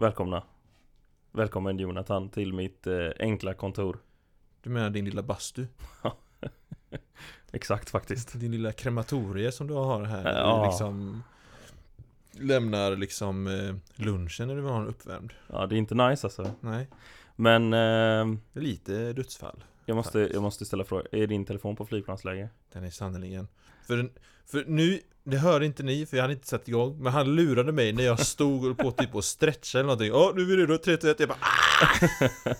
Välkomna Välkommen Jonathan till mitt eh, enkla kontor Du menar din lilla bastu? Exakt faktiskt Din lilla krematorie som du har här där Ja. Liksom Lämnar liksom eh, lunchen när du vill ha den uppvärmd Ja det är inte nice alltså Nej, Men eh, lite dödsfall jag, måste, Faktiskt. jag måste ställa frågan Är din telefon på flygplansläge? Den är sannerligen För, för nu, det hörde inte ni för jag hade inte satt igång Men han lurade mig när jag stod och på typ och stretcha eller någonting. Ja nu är vi redo, 31 Jag bara ah!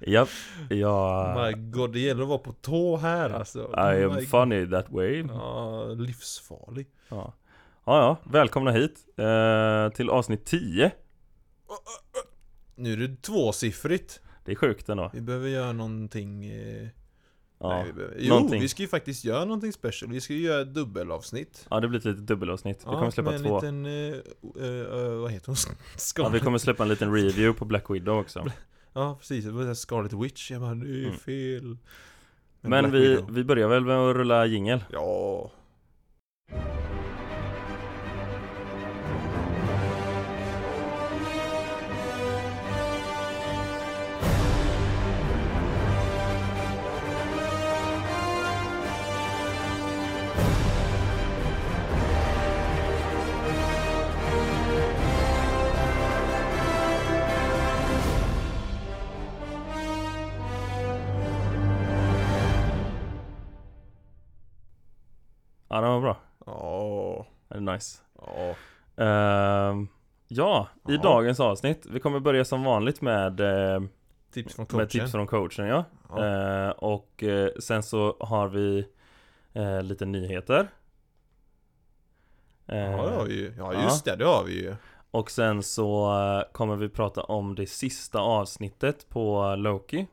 Japp, jag My god, det gäller att vara på tå här alltså. I am my funny that way. Ja, livsfarlig. Ja, ja, ja välkomna hit eh, till avsnitt 10 Nu är det tvåsiffrigt. Det är sjukt ändå. Vi behöver göra någonting eh, Ja, nej, vi Jo, någonting. vi ska ju faktiskt göra någonting special. Vi ska ju göra ett dubbelavsnitt. Ja det blir ett litet dubbelavsnitt. Vi kommer släppa två en liten, eh, eh, vad heter hon? Ja Scarlet vi kommer släppa en liten review på Black Widow också. Ja precis, det var Scarlet Witch, jag bara det är Mm. fel. Men Black vi, Widow. vi börjar väl med att rulla jingel? Ja Ja nice. Ja. Ehm, Ja, i Ja. dagens avsnitt Vi kommer börja som vanligt med, eh, Tips från coachen med tips från coachen ja. ja. Eh, Och eh, sen så har vi eh, lite nyheter. Ja det har vi ju, ja just det, det har vi ju. Och sen så kommer vi prata om det sista avsnittet på Loki.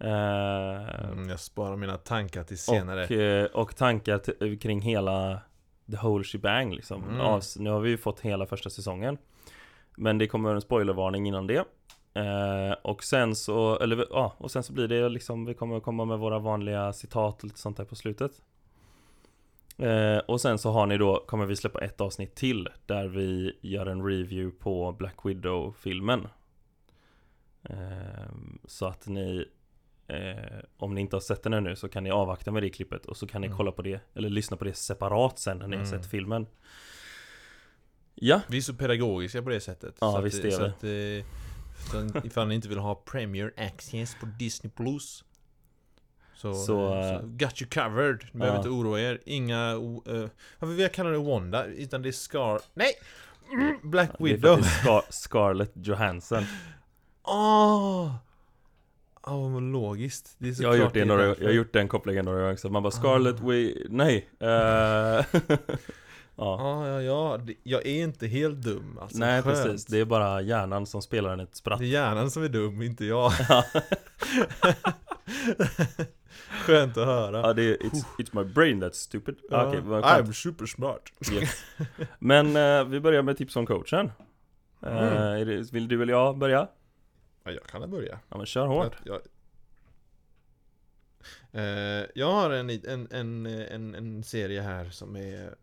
Mm, Jag sparar mina tankar till senare. och, och tankar kring hela The whole shebang liksom. Mm. Avs- Nu har vi ju fått hela första säsongen. Men det kommer en spoilervarning innan det. Eh, Och sen så, eller ja, och sen så blir det liksom Vi kommer komma med våra vanliga citat och lite sånt där på slutet. Eh, Och sen så har ni då, kommer vi släppa ett avsnitt till Där vi gör en review på Black Widow-filmen. Eh, Så att ni Eh, om ni inte har sett den ännu så kan ni avvakta med det klippet och så kan ni Mm. kolla på det Eller lyssna på det separat sen när ni har Mm. sett filmen Ja, Vi är så pedagogiska på det sättet Ja, så att, visst är så att, eh, så ifall ni inte vill ha Premier Access på Disney Plus Så, Så, eh, eh, så got you covered, ni behöver ja. inte oroa er Inga, eh, varför vill jag kalla det Wanda? Utan det är Scar... Nej! Black det är Widow! Scar- Scarlett Johansson Åh! Ja, vad logiskt. Det är så Jag har gjort det några, jag har gjort den kopplingen några gånger så man bara Scarlett Ah. we... Nej! eh, ja, Ja, ja, ja, jag är inte helt dum alltså, nej skönt. precis. Det är bara hjärnan som spelar en ett spratt. Det är hjärnan som är dum, inte jag. Skönt att höra. Ja det är, it's, it's my brain that's stupid. Ja, Okej, vad skönt. I'm super smart Yes. Men eh, vi börjar med tips om coachen. Mm. är det, Vill du eller jag börja? Ja, jag kan väl börja. Ja men kör hårt. Jag, jag, eh, jag har en, en, en, en, en serie här som är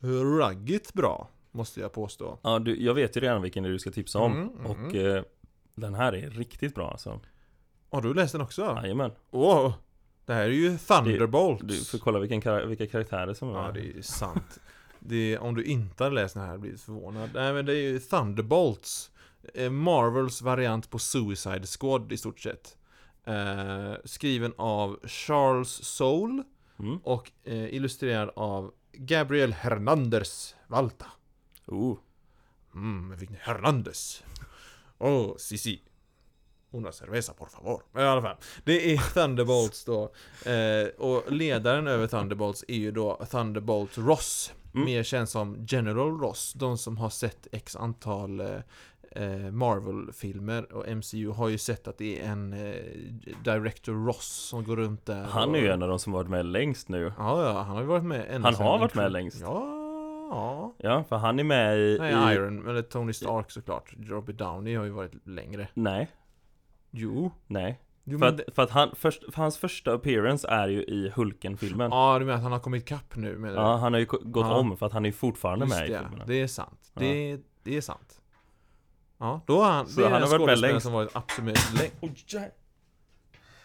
ruggigt bra Måste jag påstå. Ja du, jag vet ju redan vilken du ska tipsa om. Mm, mm. Och eh, den här är riktigt bra alltså. Har du läst den också? Jajamän. Åh! det här är ju Thunderbolt. Du får kolla vilken, kara- vilka karaktärer som är Ja, det är sant. Det är, Om du inte har läst den här blir du förvånad. Nej men det är ju Thunderbolts Marvels variant på Suicide Squad i stort sett. Eh, Skriven av Charles Soule mm. Och eh, illustrerad av Gabriel Hernandez Valta. Oh. Mm, men vilken Hernandez. Oh, si si. Una cerveza por favor. Men i alla fall Det är Thunderbolts då. Eh, Och ledaren över Thunderbolts är ju då Thunderbolt Ross. Mm. Mer känd som General Ross. De som har sett x antal eh, eh, Marvel-filmer och MCU har ju sett att det är en eh, Director Ross som går runt där Han och, är ju en av de som varit med längst nu Ja, ja, han har ju varit med ända Han har varit med längst. Ja, ja Ja, för han är med i... Nej, i... Iron, eller Tony Stark såklart Robert Downey har ju varit längre Nej, Jo, nej Jo, För men att, för att han, först, för hans första appearance är ju i Hulken-filmen Ja, Ja, du menar att han har kommit ikapp nu menar du? han har ju gått Ja. om för att han är ju fortfarande Just med i det, filmerna det är sant. Ja. Det, det är sant. Ja, då har han, Så det är han den har varit med skådespelaren längst. som varit absolut längst.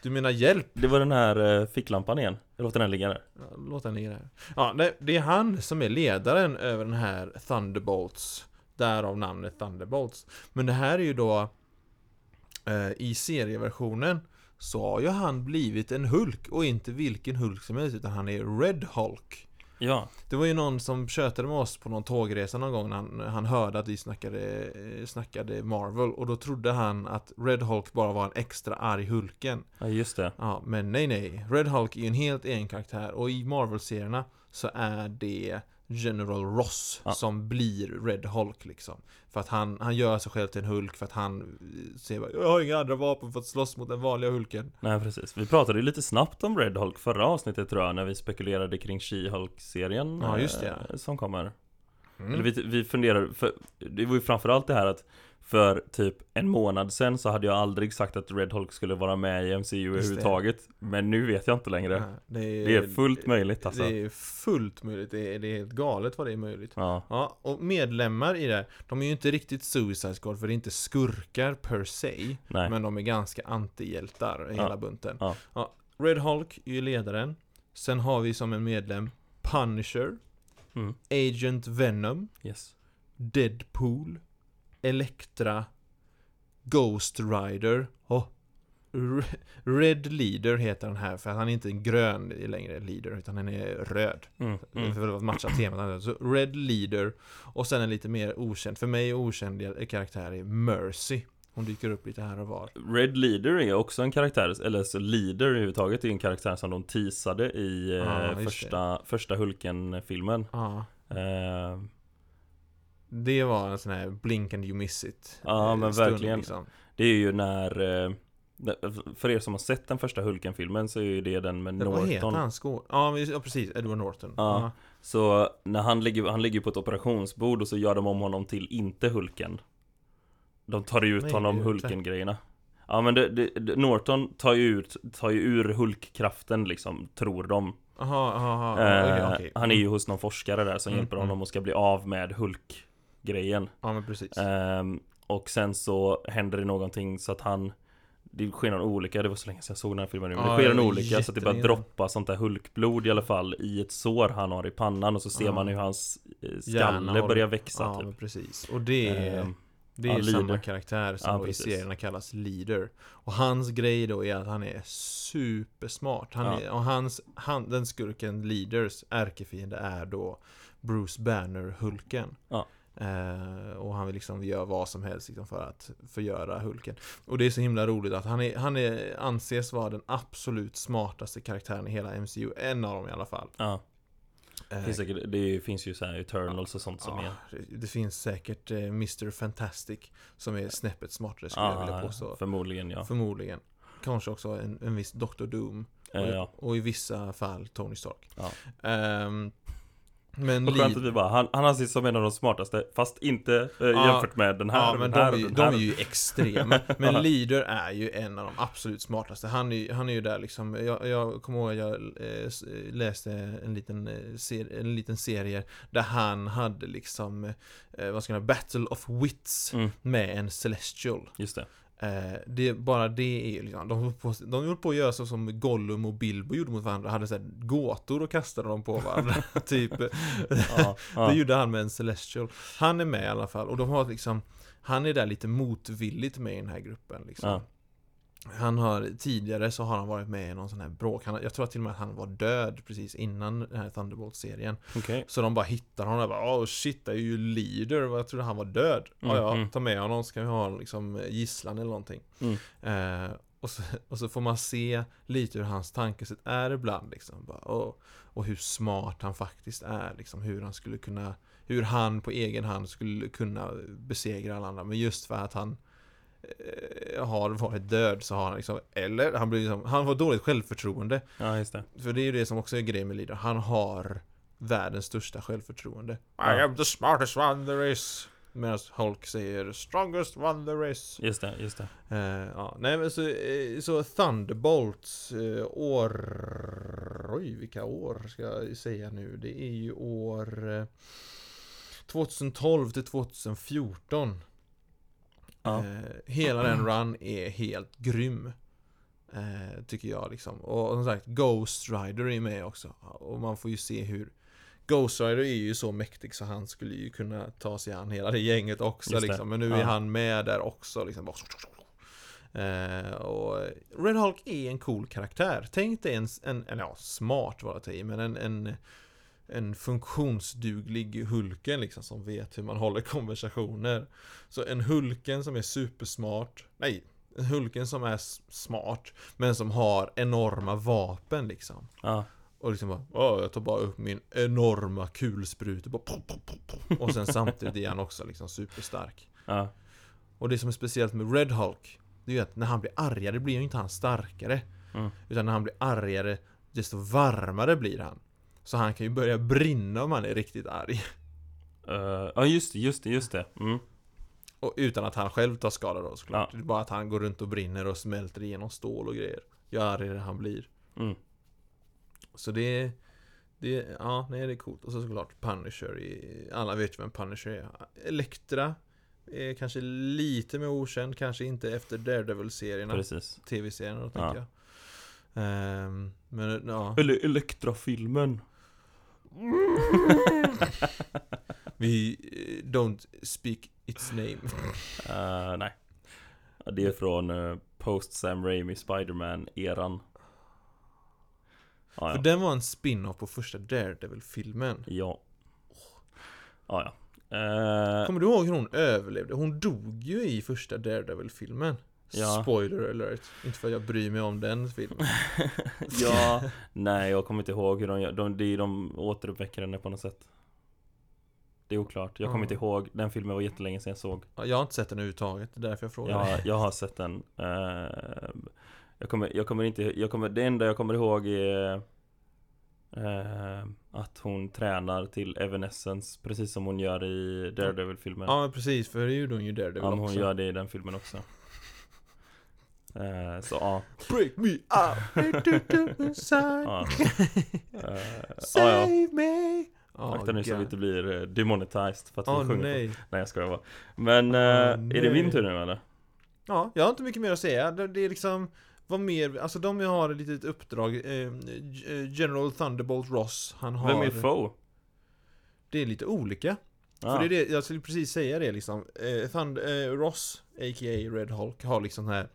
Du menar hjälp? Det var den här eh, ficklampan igen Jag låter den ligga där Ja, Låt den ligga där. Ja, det, det är han som är ledaren över den här Thunderbolts. Därav namnet Thunderbolts. Men det här är ju då eh, i serieversionen så har ju han blivit en Hulk och inte vilken Hulk som helst utan han är Red Hulk. Ja, Det var ju någon som tjötade med oss på någon tågresa någon gång när han, han hörde att vi snackade, eh, snackade Marvel och då trodde han att Red Hulk bara var en extra arg Hulken. ja just det Ja, men nej nej. Red Hulk är ju en helt egen karaktär och i Marvel-serierna så är det General Ross Ja. som blir Red Hulk liksom. För att han, han gör sig själv till en Hulk för att han säger bara, Jag har inga andra vapen för att slåss mot den vanliga Hulken. Nej precis, vi pratade ju lite snabbt om Red Hulk förra avsnittet tror jag När vi spekulerade kring She-Hulk-serien Ja, just det. eh, Som kommer Mm. Eller vi, vi funderar, för det var ju framförallt det här att För typ en månad sen så hade jag aldrig sagt att Red Hulk skulle vara med i MCU överhuvudtaget Men nu vet jag inte längre Ja, det, Det är fullt möjligt alltså Det är fullt möjligt. Det är, det är helt galet vad det är möjligt. Ja, Ja, och medlemmar i det, de är ju inte riktigt Suicide Squad för det är inte skurkar per se. nej Men de är ganska antihjältar, hela Ja. bunten. Ja. Red Hulk är ju ledaren. Sen har vi som en medlem Punisher, mm. Agent Venom, Yes Deadpool, Elektra, Ghost Rider och Re- Red Leader heter den här för att han är inte en grön längre leader utan han är röd. mm. Mm. För att matcha temat. Så Red Leader och sen en lite mer okänd, för mig okänd karaktär är Mercy. Hon dyker upp lite här och var. Red Leader är också en karaktär, eller så Leader överhuvudtaget är en karaktär som de teasade i just första, första Hulken-filmen Ja. eh, Det var en sån här blink and you miss it Ja, eh, men stund, verkligen. liksom. Det är ju när eh, För er som har sett den första Hulken-filmen så är ju det den med Det- Vad heter Norton han? Skå... Ja, precis. Edward Norton. Ja. Så när han ligger, han ligger på ett operationsbord och så gör de om honom till inte Hulken De tar ut Nej, honom Hulken-grejerna Ja men det, det, Norton tar ju ut, tar ju ur Hulk-kraften liksom, tror de Jaha, jaha, jaha. eh, okej, okej. Han är ju hos någon forskare där som Mm, hjälper mm. honom och ska bli av med Hulk-grejen Ja, men precis. Ehm, Och sen så händer det någonting så att han Det sker någon olycka, det var så länge sedan jag såg den här filmen nu Men Ja, det sker en olycka så att det börjar droppa sånt där Hulkblod i alla fall I ett sår han har i pannan och så ser Ja. man hur hans eh, skalle börjar växa ja, typ precis. Och det är, Ehm, det är ja, leader. samma karaktär som Ja, i serierna kallas leader. Och hans grej då är att han är supersmart. Han är, och hans, han, den skurken leaders ärkefiende är då Bruce Banner Hulken. Ja. Eh, och han vill liksom göra vad som helst liksom för att förgöra Hulken. Och det är så himla roligt att han, är, han är, anses vara den absolut smartaste karaktären i hela MCU. En av dem i alla fall. Ja, Eh, det finns, säkert, det finns ju så här Eternals och sånt som ja, är det- finns säkert eh, Mr. Fantastic som är snäppet smartare skulle jag vilja Ja, påstå. förmodligen ja Förmodligen. Kanske också en, en viss Dr. Doom. Eh, och, ja. och i vissa fall Tony Stark. Ja. Men Och skönt att vi bara, han, han anses som en av de smartaste Fast inte eh, jämfört med den här Ja, men den de här är, ju, de är ju extrema. Men Leader är ju en av de absolut smartaste. Han är, han är ju där liksom, jag, jag kommer ihåg att jag eh, s- läste en liten, eh, ser, en liten serie där han hade liksom, eh, vad ska man säga, Battle of Wits mm, med en Celestial. Just det Eh, det, bara det är liksom, de höll på, de höll på att göra så som Gollum och Bilbo gjorde mot varandra, hade så här gåtor och kastade dem på varandra, typ. ja, ja. Det gjorde han med en Celestial. Han är med i alla fall, och de har liksom, han är där lite motvilligt med i den här gruppen liksom. Ja. Han har, tidigare så har han varit med i någon sån här bråk, han, jag tror till och med att han var död precis innan den här Thunderbolt-serien. Okej Så de bara hittar honom och bara Åh shit, det är ju leader, jag trodde han var död. Mm, ja, ja, mm. ta med honom så kan vi ha liksom gisslan eller någonting. Mm. Eh, och, så, och så får man se lite hur hans tankesätt är ibland liksom. Bara, åh, och hur smart han faktiskt är liksom. Hur han skulle kunna Hur han på egen hand skulle kunna besegra alla andra. Men just för att han eh, har varit död så har han liksom Eller han blir liksom, han får dåligt självförtroende. Ja, just det För det är ju det som också är grejen med Leader. Han har världens största självförtroende. Ja. I am the smartest one there is. Medan Hulk säger 'Strongest one there is' Just det, just det. Eh, ja, nej men så, eh, så Thunderbolts eh, år... Oj, vilka år ska jag säga nu? Det är ju år eh, 2012 till 2014. Ja. Eh, hela den run är helt grym. Eh, tycker jag liksom. Och, som sagt, Ghost Rider är med också. Och man får ju se hur Ghost Rider är ju så mäktig så han skulle ju kunna ta sig an hela det gänget också det. liksom. Men nu är Ja. han med där också liksom. Eh, och Red Hulk är en cool karaktär. Tänk dig en, en eller ja, smart var det i, men en, en, en funktionsduglig Hulken liksom som vet hur man håller konversationer. Så en Hulken som är supersmart, nej, en Hulken som är smart, men som har enorma vapen liksom. Ja, Och liksom bara, Åh, jag tar bara upp min enorma kulspruta bara, pop, pop, pop. Och sen samtidigt är han också liksom superstark. ja, Och det som är speciellt med Red Hulk Det är ju att när han blir argare blir ju inte han starkare Mm. Utan när han blir argare Desto varmare blir han Så han kan ju börja brinna om han är riktigt arg Eh, ja just det, just det, just det. Mm. Och utan att han själv tar skada då såklart Ja. Det är bara att han går runt och brinner och smälter igenom stål och grejer Ju argare han blir Mm. Så det det, ja, nej det är coolt. Och så såklart Punisher i, Alla vet ju vem Punisher är. Elektra är kanske lite mer okänd, kanske inte efter Daredevil-serierna. Precis. tv-serien då, Ja. tänker jag. Ehm, men ja. Eller Elektra-filmen. Vi eh, don't speak its name. Eh, nej. Det är från eh, post Sam Raimi Spider-Man-eran. Ja, För ja. den var en spin-off på första Daredevil-filmen. Ja. Ja, ja. Eh, Kommer du ihåg hur hon överlevde? Hon dog ju i första Daredevil-filmen. Ja. Spoiler alert. Inte för att jag bryr mig om den filmen. ja, nej jag kommer inte ihåg hur de gör. De, de, de återuppväcker henne på något sätt. Det är oklart. Jag kommer Ja. inte ihåg. Den filmen var jättelänge sedan jag såg. Ja, Jag har inte sett den överhuvudtaget, det är därför jag frågar. Jag, jag har sett den. Eh, jag, kommer, jag kommer inte, jag kommer, det enda jag kommer ihåg är eh, att hon tränar till Evanescence precis som hon gör i Daredevil-filmen. Ja, precis, för det gjorde hon ju Daredevil Ja, men hon också. gör det i den filmen också. Eh, så ja. Break me inside. ja. Eh, ja, ja. Save me! Oh, Akta nu så vi inte blir eh, demonetized för att vi Åh sjunger på. nej. Nej jag skojar bara. Men, eh, är det nej. min tur nu eller? Ja, jag har inte mycket mer att säga. Det, det är liksom vad mer, alltså de jag har ett litet uppdrag eh, General Thunderbolt Ross Han har Vem är Foe? Det är lite olika Ah, För det är det, jag skulle precis säga det liksom eh, Thund, Ross, a.k.a. Red Hulk, har liksom här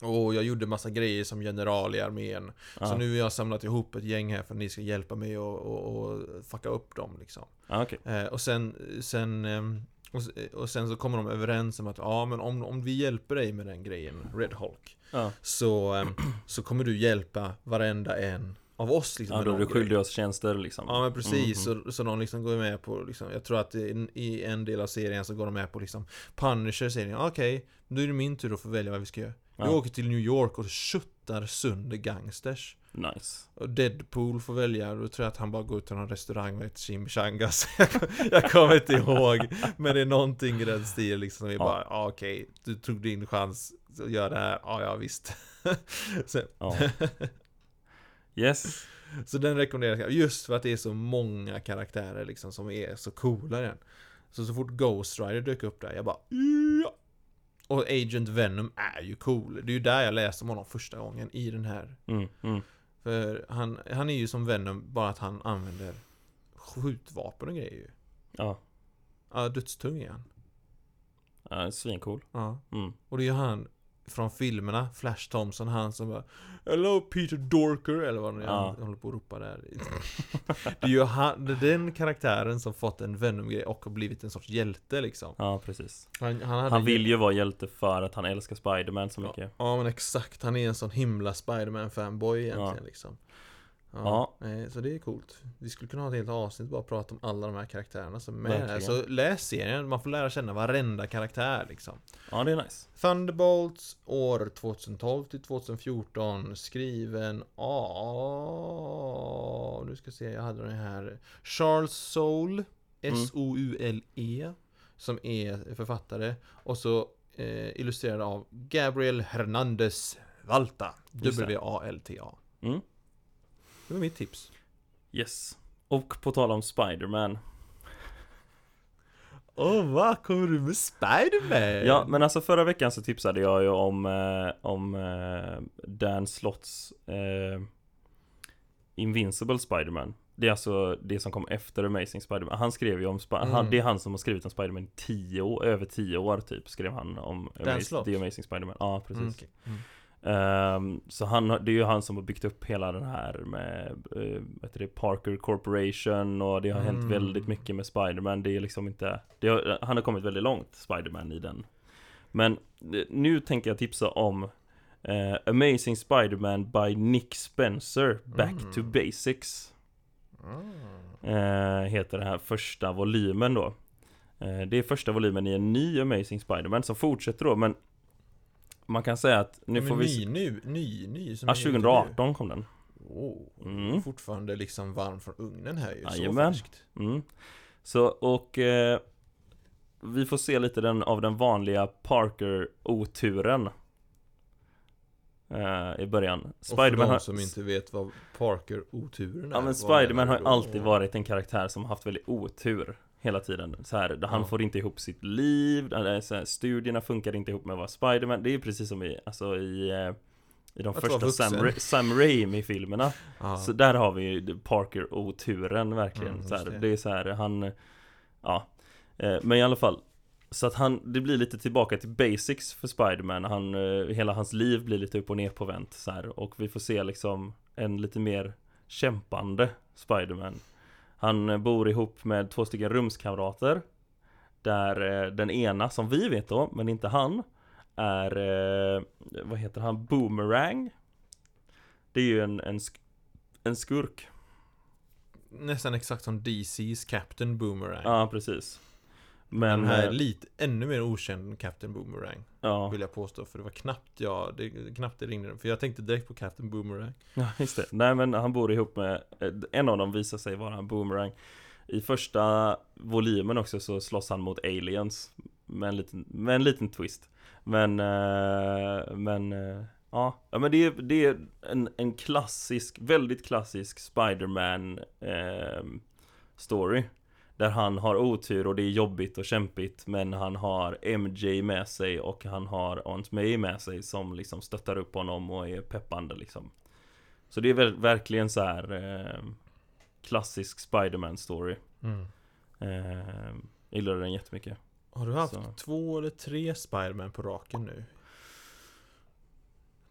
Och jag gjorde massa grejer som general i armén. Ah, Så nu har jag samlat ihop ett gäng här för att ni ska hjälpa mig och, och, och fucka upp dem liksom. Ah, okej. Eh, och sen, sen ehm, och, och sen så kommer de överens om att ja men om, om vi hjälper dig med den grejen, Red Hulk Så, ehm, så kommer du hjälpa varenda en av oss liksom ja med då är någon du grej. skyldig oss tjänster liksom. Ja men precis, Mhm. så, så de liksom går med på liksom, Jag tror att i, i en del av serien så går de med på liksom Punisher serien, okej, nu är det min tur att få välja vad vi ska göra Vi Ja. åker till New York och köttar sönder gangsters Nice. och Deadpool får välja, då tror jag att han bara går ut till någon restaurang och äter chimichangas Jag kommer inte ihåg Men det är någonting i den stilen liksom som är Ja. bara, ja. okej, du tog din chans att göra det här, ja ja visst så, Ja. Yes. så den rekommenderar jag, just för att det är så många karaktärer liksom som är så coola den Så så fort Ghost Rider dök upp där, jag bara ja. Och Agent Venom är ju cool, det är ju där jag läste om honom första gången i den här Mm, mm. För han, han är ju som Venom, bara att han använder skjutvapen och grejer ju. Ja. Ja, dödstung är han. ja svincool. Ja. Mm. Och det är ju han från filmerna, Flash Thompson, han som bara Hello Peter Dorker, eller vad nu Ja. han håller på att ropa där. Det är ju han, det är den karaktären som fått en Venom-grej och blivit en sorts hjälte liksom. Ja, precis. Han, han, Han vill ju vara hjälte för att han älskar Spiderman så mycket. Ja men exakt, han är en sån himla Spiderman-fanboy egentligen Ja. liksom. Ja. eh, Så det är coolt. Vi skulle kunna ha ett helt avsnitt bara prata om alla de här karaktärerna som är med här. Verkligen. Så läs serien, man får lära känna varenda karaktär liksom. Ja, det är nice. Thunderbolts år 2012 till 2014 skriven av... Nu ska se, jag hade den här. Charles Soule. Mm. S-O-U-L-E. Som är författare Och så eh, illustrerad av Gabriel Hernandez Valta. W-A-L-T-A Mm. Det var mitt tips Yes. Och på tal om Spider-Man. Åh oh, vad kommer du med Spiderman? Ja, men alltså förra veckan så tipsade jag ju om, eh, om eh, Dan Slotts eh, Invincible Spider-Man. Det är alltså det som kom efter Amazing Spider-Man. Han skrev ju om, Sp- Mm. han, det är han som har skrivit om Spider-Man i tio år, över tio år typ, skrev han om Dan Amaz- Slott? The Amazing Spider-Man. Ja, precis. Mm, okej. Mm. Ehm, så han, det är ju han som har byggt upp hela den här med uh, vad heter det, Parker Corporation och det har hänt Mm. väldigt mycket med Spiderman Det är liksom inte har, Han har kommit väldigt långt, Spiderman i den Men eh, nu tänker jag tipsa om eh, Amazing Spiderman by Nick Spencer Back Mm. to Basics Ah. eh, Heter den här första volymen då Det är första volymen i en ny Amazing Spiderman som fortsätter då men Man kan säga att nu Men får vi ny, se- nu, ny, ny som Ja, är ute nu. 2018 kom den. Oh, Mm. Fortfarande liksom varm från ugnen här ju, så färskt Mm. Så, och eh, vi får se lite den, av den vanliga Parker-oturen eh, i början. Och för Spiderman de har, som inte vet vad Parker-oturen är ja, men Spiderman har ju alltid varit en karaktär som har haft väldigt otur hela tiden. Så här, han Ja. får inte ihop sitt liv, så här, studierna funkar inte ihop med vad Spiderman, det är precis som i, alltså i eh, i de Att första Sam. Ra- Sam Raimi-filmerna Ja. Så där har vi ju Parker-oturen verkligen Mm, så här, det. det. är så här, han Ja eh, Men i alla fall Så att han, det blir lite tillbaka till basics för Spiderman Han, eh, hela hans liv blir lite upp och ner på vänt så här, Och vi får se liksom En lite mer kämpande Spiderman Han eh, bor ihop med två stycken rumskamrater. Där eh, den ena, som vi vet då, men inte han Är, eh, vad heter han, Boomerang. Det är ju en, en, sk- en skurk. Nästan exakt som DC's Captain Boomerang. Ja, precis Men den här eh, lite ännu mer okänd än Captain Boomerang ja, Vill jag påstå, för det var knappt jag, det, knappt det ringde För jag tänkte direkt på Captain Boomerang. Ja, just det. Nej men han bor ihop med, eh, en av dem visar sig vara en boomerang. I första volymen också så slåss han mot aliens Med en liten, med en liten twist. Men, eh, men Ja, ja men det är, det är en, en klassisk, väldigt klassisk Spiderman eh, story Där han har otur och det är jobbigt och kämpigt Men han har MJ med sig och han har Aunt May med sig Som liksom stöttar upp honom och är peppande liksom Så det är väl, verkligen så här eh, Klassisk Spiderman story mm. eh, Jag gillar den jättemycket Har du haft Så. två eller tre Spiderman på raken nu?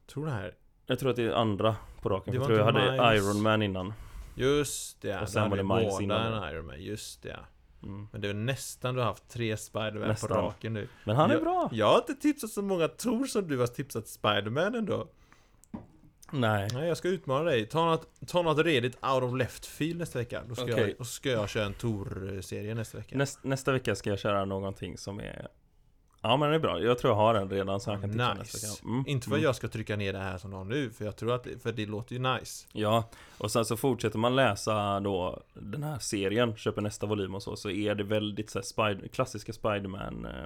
Tror det här Jag tror att det är andra på raken Jag tror jag hade Miles. Iron Man innan Just det, Och sen var det Miles innan en Iron Man, just det mm. Men det är nästan du har haft tre Spiderman på raken nu Men han är jag, bra! Jag har inte tipsat så många Tor som du har tipsat Spiderman ändå Nej Nej, jag ska utmana dig. Ta något, ta något redigt out of left field nästa vecka. Då ska, Okej. jag, då ska jag köra en Tor-serie nästa vecka. Näst, Nästa vecka ska jag köra någonting som är Ja men det är bra, jag tror jag har den redan så jag kan nästa nice. vecka mm. Inte för att mm. jag ska trycka ner det här som du har nu, för jag tror att det, för det låter ju nice. Ja, och sen så fortsätter man läsa då den här serien, köper nästa volym och så, så är det väldigt så här, spider, klassiska Spiderman eh,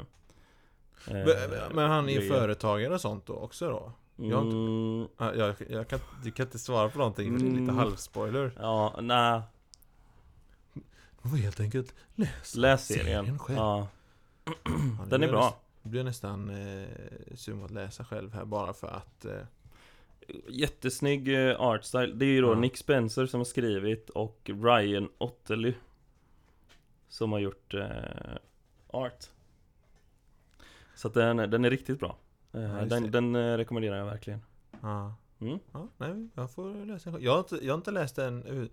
eh, Men- Men han är grejer. företagare och sånt då också då? jag Mm, Ja, Jag, jag kan, du kan inte svara på någonting, för det är lite Mm. halvspoiler. ja, nej, Man får helt enkelt läsa läs serien. själv. Ja, den är jag bra. Blir nästan eh, sugen att läsa själv här bara för att eh, Jättesnygg eh, artstyle. Det är ju då Ja. Nick Spencer som har skrivit och Ryan Otterly som har gjort eh, art. Så att den, den är riktigt bra. Eh, Ja, den den eh, rekommenderar jag verkligen. Ja. Mm. ja, nej, jag får läsa den. Jag har inte, jag har inte läst den,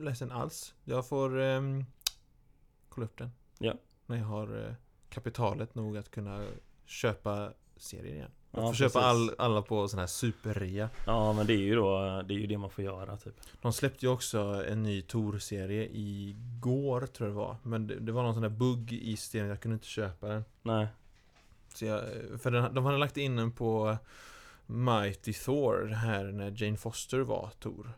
läst den alls. Jag får um, kolla upp den. Ja. När jag har kapitalet nog att kunna köpa serien igen. Ja, får köpa all, alla på sån här superrea. Ja men det är ju då, det är ju det man får göra typ. De släppte ju också en ny Tor-serie igår tror jag det var. Men det, det var någon sån där bugg i systemet, jag kunde inte köpa den. Nej. Så jag, för den, de hade lagt in den på Mighty Thor här när Jane Foster var Tor.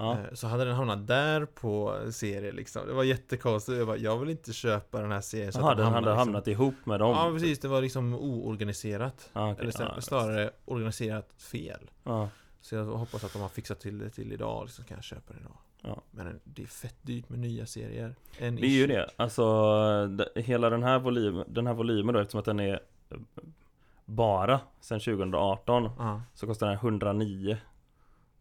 Ja. Eh, Så hade den hamnat där på serie liksom. Det var jättekonstigt. Jag bara, jag vill inte köpa den här serien så Jaha, att den hade liksom- hamnat ihop med dem? Ja precis, det var liksom oorganiserat. Ja, okej. Eller ja, snarare organiserat fel. Ja, Så jag hoppas att de har fixat till det till idag, liksom kan jag köpa det idag. Ja. Men det är fett dyrt med nya serier. En det är ju det. Alltså, hela den här, volym, den här volymen då, eftersom att den är eh, bara sedan 2018 Ja, så kostar den 109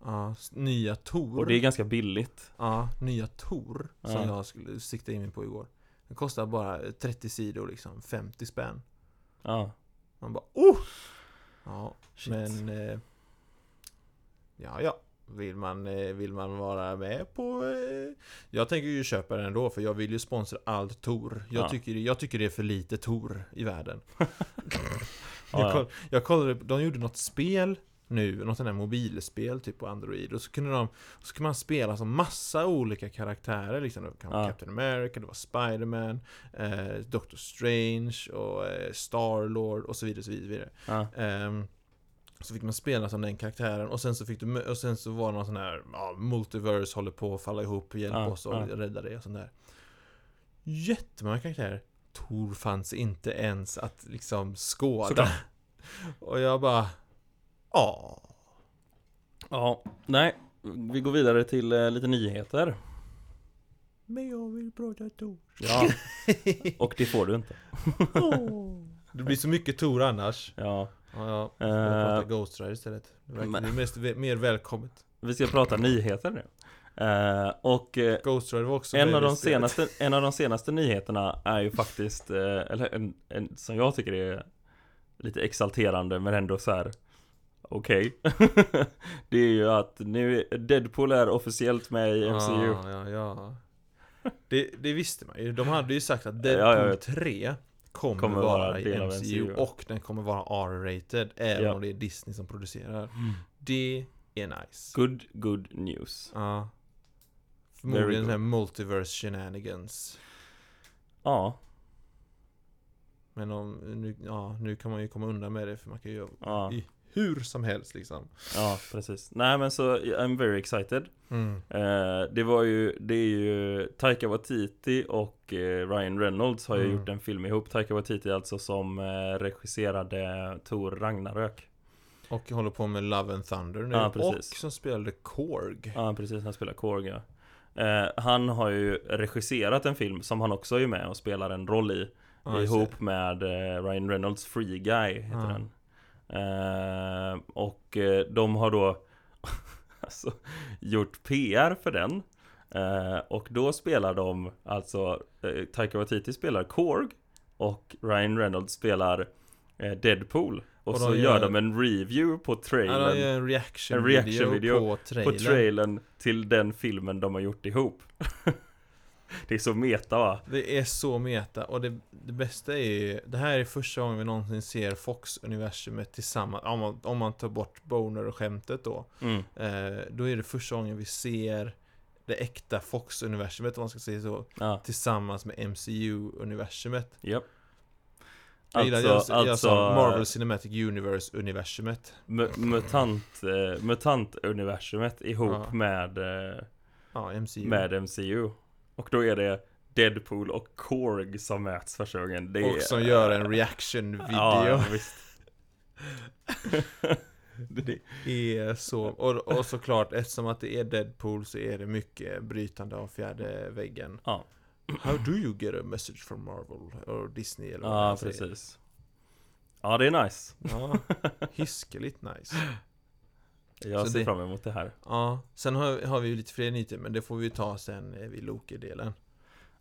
ja, nya Tor. och det är ganska billigt. Ja, nya Tor som Ja. jag skulle sikta in mig på igår. Den kostar bara 30 sidor liksom, 50 spänn. Ja, Man bara oh! Ja, shit. men... Eh, ja, ja. Vill man, eh, vill man vara med på... Eh, jag tänker ju köpa den ändå för jag vill ju sponsra allt Tor. Jag, Ja. tycker, jag tycker det är för lite Tor i världen. Ja, jag, ja. koll, jag kollade, de gjorde något spel nu, något sånt där mobilspel typ på Android och så kunde de, så kunde man spela som massa olika karaktärer liksom. Det vara Ja. Captain America, det var Spiderman, eh, Doctor Strange och eh, Star-Lord och så vidare, så vidare. Ja, Ehm, så fick man spela som den karaktären och sen så fick du och sen så var det någon sån här ja, Multiverse håller på att falla ihop, hjälp Ja, oss och ja. rädda dig och sånt där Jättemånga karaktärer Tor fanns inte ens att liksom skåda. Och jag bara Ja ja, nej. Vi går vidare till eh, lite nyheter. Men jag vill prata Tor Ja, och det får du inte. Det blir så mycket Tor annars Ja, Ja, ja. Jag Eh, pratar Ghost Rider istället Det verkar men- mest, mer välkommet vi ska prata nyheter nu. Eh, och eh, Ghost Rider var också en med av, i de spelet. senaste, en av de senaste nyheterna är ju faktiskt, eh, eller en, en som jag tycker är lite exalterande men ändå så här. Okej Det är ju att nu Deadpool är officiellt med i MCU Ja, ja, ja. Det, det visste man ju. De hade ju sagt att Ja, Deadpool vet. 3 kommer, Kommer vara, vara i MCU, MCU. och den kommer vara R-rated även Ja. om det är Disney som producerar. Det är nice. Good, good news Ja. Förmodligen här multiverse shenanigans. Ja, Men om, nu, ja, nu kan man ju komma undan med det för man kan ju ja, hur som helst liksom. ja precis Nej men så, I'm very excited Mm. Eh, det var ju, det är ju Taika Waititi och eh, Ryan Reynolds har ju Mm. gjort en film ihop Taika Waititi alltså som eh, regisserade Thor Ragnarök Och håller på med Love and Thunder nu. Ja, och som spelade Korg. Ja precis, han spelar Korg ja. eh, Han har ju regisserat en film som han också är med och spelar en roll i det. Ihop med eh, Ryan Reynolds Free Guy heter Ja. den eh, Och eh, de har då alltså, gjort PR för den. Eh, Och då spelar de alltså eh, Taika Waititi spelar Korg Och Ryan Reynolds spelar eh, Deadpool. Och, Och så gör gör- de en review på trailern. ju en reaction, En reaction video, video på På trailern. trailern till den filmen de har gjort ihop Det är så meta va? Det är så meta och det, det bästa är ju Det här är första gången vi någonsin ser Fox-universumet tillsammans. Om man, om man tar bort Boner och skämtet då. Mm. eh, Då är det första gången vi ser Det äkta Fox-universumet om man ska säga så Ja, Tillsammans med MCU-universumet japp. Jag gillar Alltså, jag, jag alltså sa Marvel Cinematic Universe-universumet. Mu- mutant, eh, mutant-universumet ihop Ja. med, eh, Ja, MCU med MCU Och då är det Deadpool och Korg som möts första gången. Det Och som gör en reaction-video. Ja, visst. Det är så, och, och såklart eftersom att det är Deadpool så är det mycket brytande av fjärde väggen. Ja. How do you get a message from Marvel? Or Disney eller vad Ja, säger. precis. Ja, det är nice. Ja, hiskeligt nice Jag Så ser det- fram emot det här. Ja, sen har, har vi ju lite fler nyheter men det får vi ta sen eh, vid Loki-delen.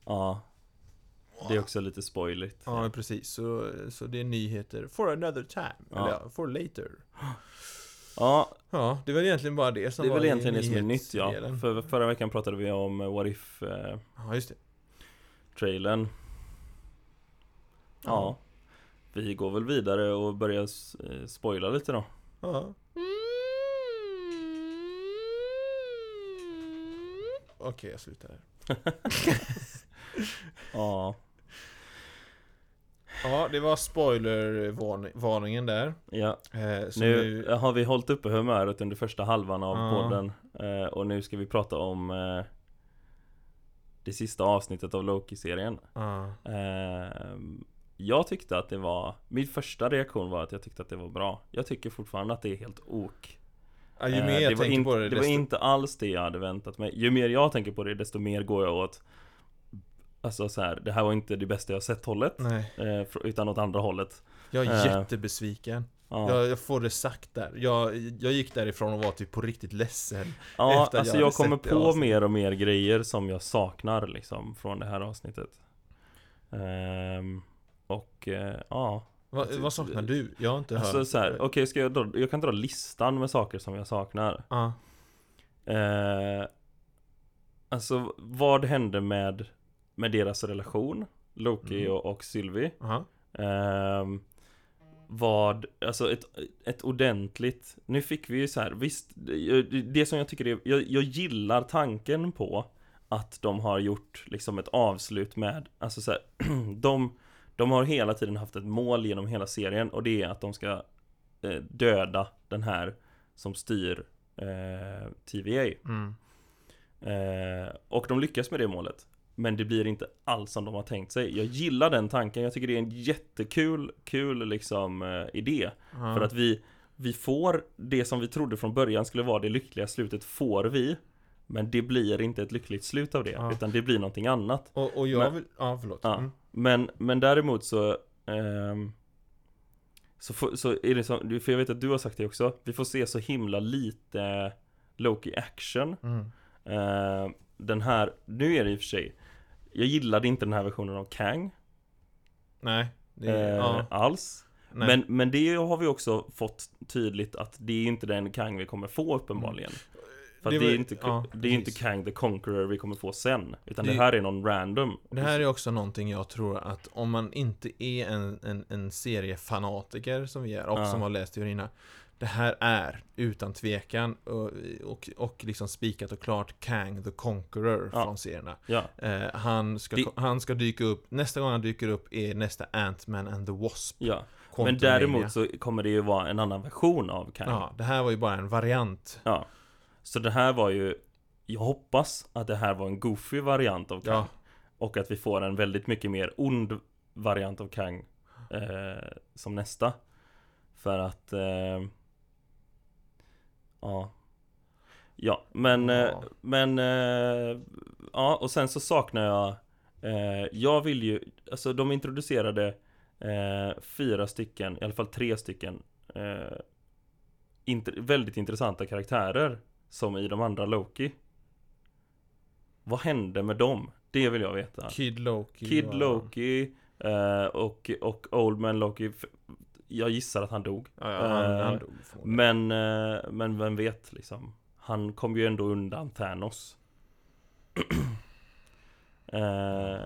Ja. Det är också lite spoiligt. Ja, precis, så, så det är nyheter for another time, Ja. eller ja, for later. Ja, Ja, det är väl egentligen bara det som det är var väl egentligen det som är nytt ja. För förra veckan pratade vi om eh, What If eh, Ja, just det. trailern. Ja. Vi går väl vidare och börjar eh, spoila lite då. Ja. Okej, jag slutar här. Ja Ja, det var spoilervarningen där. Ja, Eh, nu har vi hållit uppe humöret under första halvan av Ja. podden eh, Och nu ska vi prata om eh, Det sista avsnittet av Loki-serien Ja. eh, Jag tyckte att det var Min första reaktion var att jag tyckte att det var bra Jag tycker fortfarande att det är helt ok Ja, ju Eh, mer det jag var tänker in- på det, Det var inte alls det jag hade väntat mig Ju mer jag tänker på det, desto mer går jag åt Alltså så här, det här var inte det bästa jag sett hållet Nej, eh, Utan åt andra hållet jag är Eh. jättebesviken. Ja, Jag, jag får det sagt där. Jag, jag gick därifrån och var typ på riktigt ledsen. ja efter alltså jag jag, kommer det på mer och mer grejer som jag saknar liksom Från det här avsnittet Ehm, Och eh, ja Va, Alltså, vad saknar du? Jag har inte Alltså hört. så här, okej ska jag dra, jag kan dra listan med saker som jag saknar Ja. Eh, alltså vad hände med, med deras relation? Loki Mm. och, och Sylvie Aha. Ehm, Vad, alltså ett, ett ordentligt Nu fick vi ju så här, visst det- Det som jag tycker är, jag, jag gillar tanken på Att de har gjort liksom ett avslut med Alltså så här, de, de har hela tiden haft ett mål genom hela serien och det är att de ska eh, döda den här som styr eh, TVA Mm. Eh, och de lyckas med det målet. Men det blir inte alls som de har tänkt sig. Jag gillar den tanken. Jag tycker det är en jättekul, kul liksom eh, idé. Ja. För att vi, vi får det som vi trodde från början skulle vara det lyckliga slutet, får vi. Men det blir inte ett lyckligt slut av det, Ja. utan det blir någonting annat. Och, och jag Men- vill... Ja, förlåt. Ja. Mm. Men, men däremot så ehm, så, får, så är det som, för jag vet att du har sagt det också Vi får se så himla lite Loki action Mm. Eh, Den här, nu är det i och för sig Jag gillade inte den här versionen av Kang Nej. Det, eh, ja. Alls Nej. men, men det har vi också fått tydligt att det är inte den Kang vi kommer få uppenbarligen För Det det, var- är inte, ja, det är inte. Kang the Conqueror vi kommer få sen Utan det, Det- här är någon random Det här är också någonting jag tror att om man inte är en, en, en seriefanatiker som vi är och Ja. som har läst teorierna Det här är utan tvekan och, och, och liksom spikat och klart Kang the Conqueror Ja. från serierna. Eh, han, ska, han ska dyka upp, nästa gång han dyker upp är nästa Ant-Man and the Wasp. Men däremot så kommer det ju vara en annan version av Kang Ja, det här var ju bara en variant. Ja Så det här var ju Jag hoppas att det här var en goofy variant av Kang. Ja, Och att vi får en väldigt mycket mer ond variant av Kang eh, Som nästa. För att eh, Ja. Ja, men, Ja. eh, men eh, Ja, och sen så saknar jag eh, Jag vill ju Alltså de introducerade Fyra stycken, i alla fall tre stycken int- Väldigt intressanta karaktärer Som i de andra Loki Vad hände med dem? Det vill jag veta Kid Loki. Kid var- Loki eh, och, och Old Man Loki Jag gissar att han dog Ja, ja, han, Eh, han dog. Men, eh, men vem vet liksom Han kom ju ändå undan Thanos eh,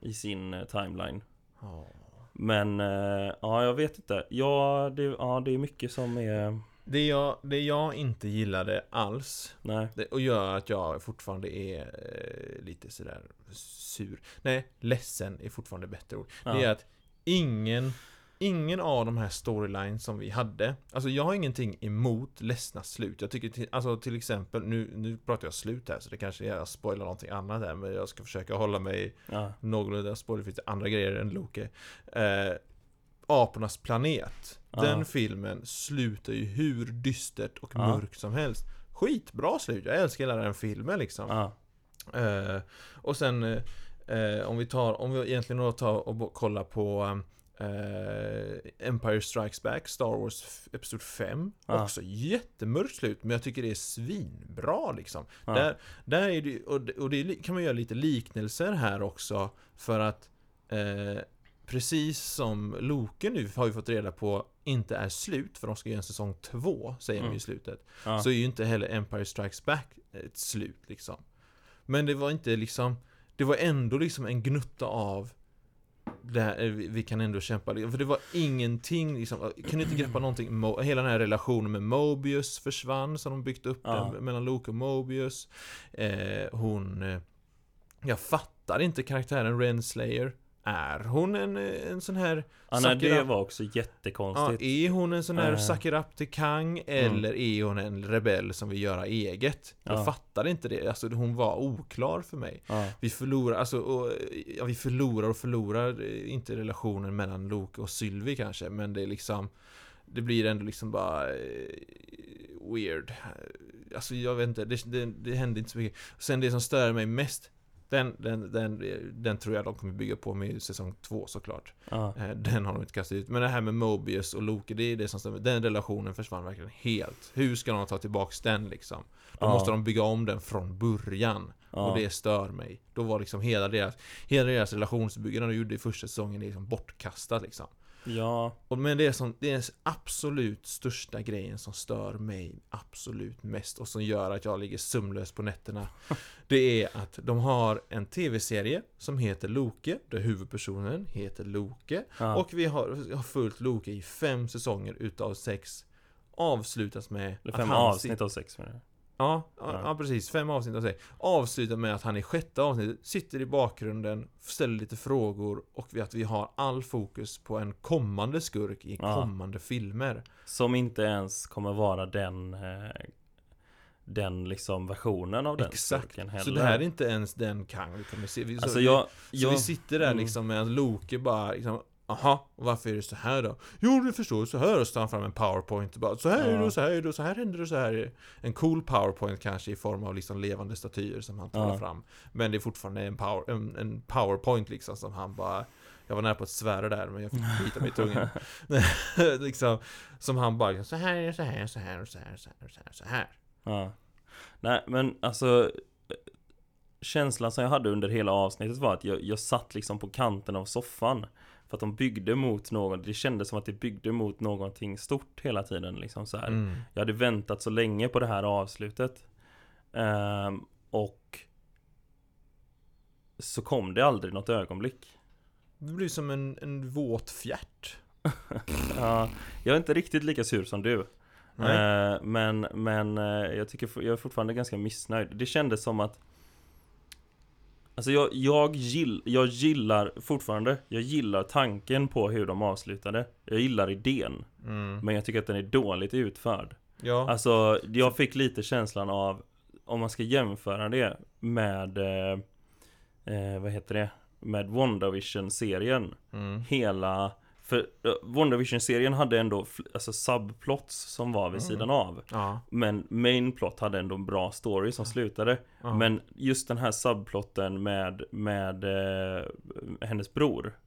I sin eh, timeline Ja. Men, eh, ja jag vet inte Ja det, ja, det är mycket som är Det jag, det jag inte gillade alls Nej, det, och gör att jag fortfarande är eh, lite sådär sur. Nej, ledsen är fortfarande bättre ord. Ja, Det är att ingen Ingen av de här storylines som vi hade Alltså jag har ingenting emot ledsna slut. Jag tycker till, alltså till exempel Nu, nu pratar jag slut här så det kanske är jag spoilar någonting annat här Men jag ska försöka hålla mig ja, någorlunda finns andra grejer än Loki eh, Apornas planet. Den filmen slutar ju hur dystert och mörkt som helst. Skitbra slut, jag älskar hela den filmen liksom. Eh, Och sen eh, om vi tar, om vi egentligen då tar och kollar på eh, Empire Strikes Back, Star Wars Episod 5 Ja. Också jättemörkt slut, men jag tycker det är svinbra liksom. Ja, där, där är det, och, det- och det kan man göra lite liknelser här också För att Precis som Loke nu har vi fått reda på inte är slut för de ska göra en säsong 2 Säger de Mm. i slutet. Ja, Så är ju inte heller Empire Strikes Back ett slut liksom. Men det var inte liksom Det var ändå liksom en gnutta av här, eh, vi kan ändå kämpa, för det var ingenting liksom, kunde inte greppa någonting, hela den här relationen med Mobius försvann som de byggt upp Ja. den, mellan Luke och Mobius. Eh, Hon eh, Jag fattar inte karaktären Renslayer Är hon en, en sån här Ja, nej, det var också Ja, jättekonstigt. är hon en sån här Eh. Sakura till Kang eller är hon en rebell som vill göra eget? Jag Ja. fattar inte det, alltså hon var oklar för mig. Ja, Vi förlorar, alltså, och, ja, vi förlorar och förlorar eh, inte relationen mellan Loke och Sylvie kanske, men det är liksom Det blir ändå liksom bara eh, Weird Alltså jag vet inte, det, det, det hände inte så mycket Sen det som stör mig mest den, den, den, den tror jag de kommer bygga på med säsong två såklart ja, Eh, Den har de inte kastat ut Men det här med Mobius och Loke, det är det som stämmer Den relationen försvann verkligen helt Hur ska de ta tillbaks den liksom? Då Ja. måste de bygga om den från början ja. och det stör mig. Då var liksom hela deras, hela deras relationsbyggande de gjorde i första säsongen liksom bortkastat liksom. Ja, Och, men det är, som, det är den absolut största grejen som stör mig absolut mest och som gör att jag ligger sömnlös på nätterna. Det är att de har en tv-serie som heter Loke, där huvudpersonen heter Loke. ja. Och vi har, har följt Loke i fem säsonger utav sex. Avslutas med Eller fem avsnitt av sex menar jag. Ja, ja, Ja. precis. Fem avsnitt av sig. Avslutar med att han i sjätte avsnittet sitter i bakgrunden, ställer lite frågor och vi- att vi har all fokus på en kommande skurk i Ja. kommande filmer. Som inte ens kommer vara den eh, Den liksom versionen av den Exakt. skurken heller. Så det här är inte ens den Kang vi kommer se. Vi, så, Alltså vi, jag, så jag vi sitter där mm. liksom med en Loke bara liksom Aha, och varför är det så här då? Jo, du förstår, så här och så tar han fram en powerpoint och bara Så här är det och så här är det och så här händer det och så här är det. En cool powerpoint kanske i form av liksom levande statyer som han tar Ja. fram Men det är fortfarande en, power, en, en powerpoint liksom som han bara Jag var nära på att svära där men jag fick bita mig i tungan liksom, Som han bara så här så här, så här så här, så här, så här, så här. Ja. Nej men alltså eh, Känslan som jag hade under hela avsnittet var att jag, jag satt liksom på kanten av soffan För att de byggde mot något, det kändes som att det byggde mot någonting stort hela tiden liksom så. Mm. Jag hade väntat så länge på det här avslutet Ehm, Och Så kom det aldrig något ögonblick Det blir som en, en våt fjärt Ja, Jag är inte riktigt lika sur som du. Eh, Men, men eh, jag tycker jag är fortfarande ganska missnöjd Det kändes som att Alltså jag, jag, gill, jag gillar fortfarande Jag gillar tanken på hur de avslutade Jag gillar idén Mm. Men jag tycker att den är dåligt utförd Ja, Alltså jag fick lite känslan av Om man ska jämföra det med eh, eh, Vad heter det? Med WandaVision-serien mm. Hela För eh, WandaVision-serien hade ändå Alltså subplots som var vid Mm. sidan av. Ja, Men main plot hade ändå en bra story som slutade. Ja. Men just den här subplotten med Med eh, Hennes bror.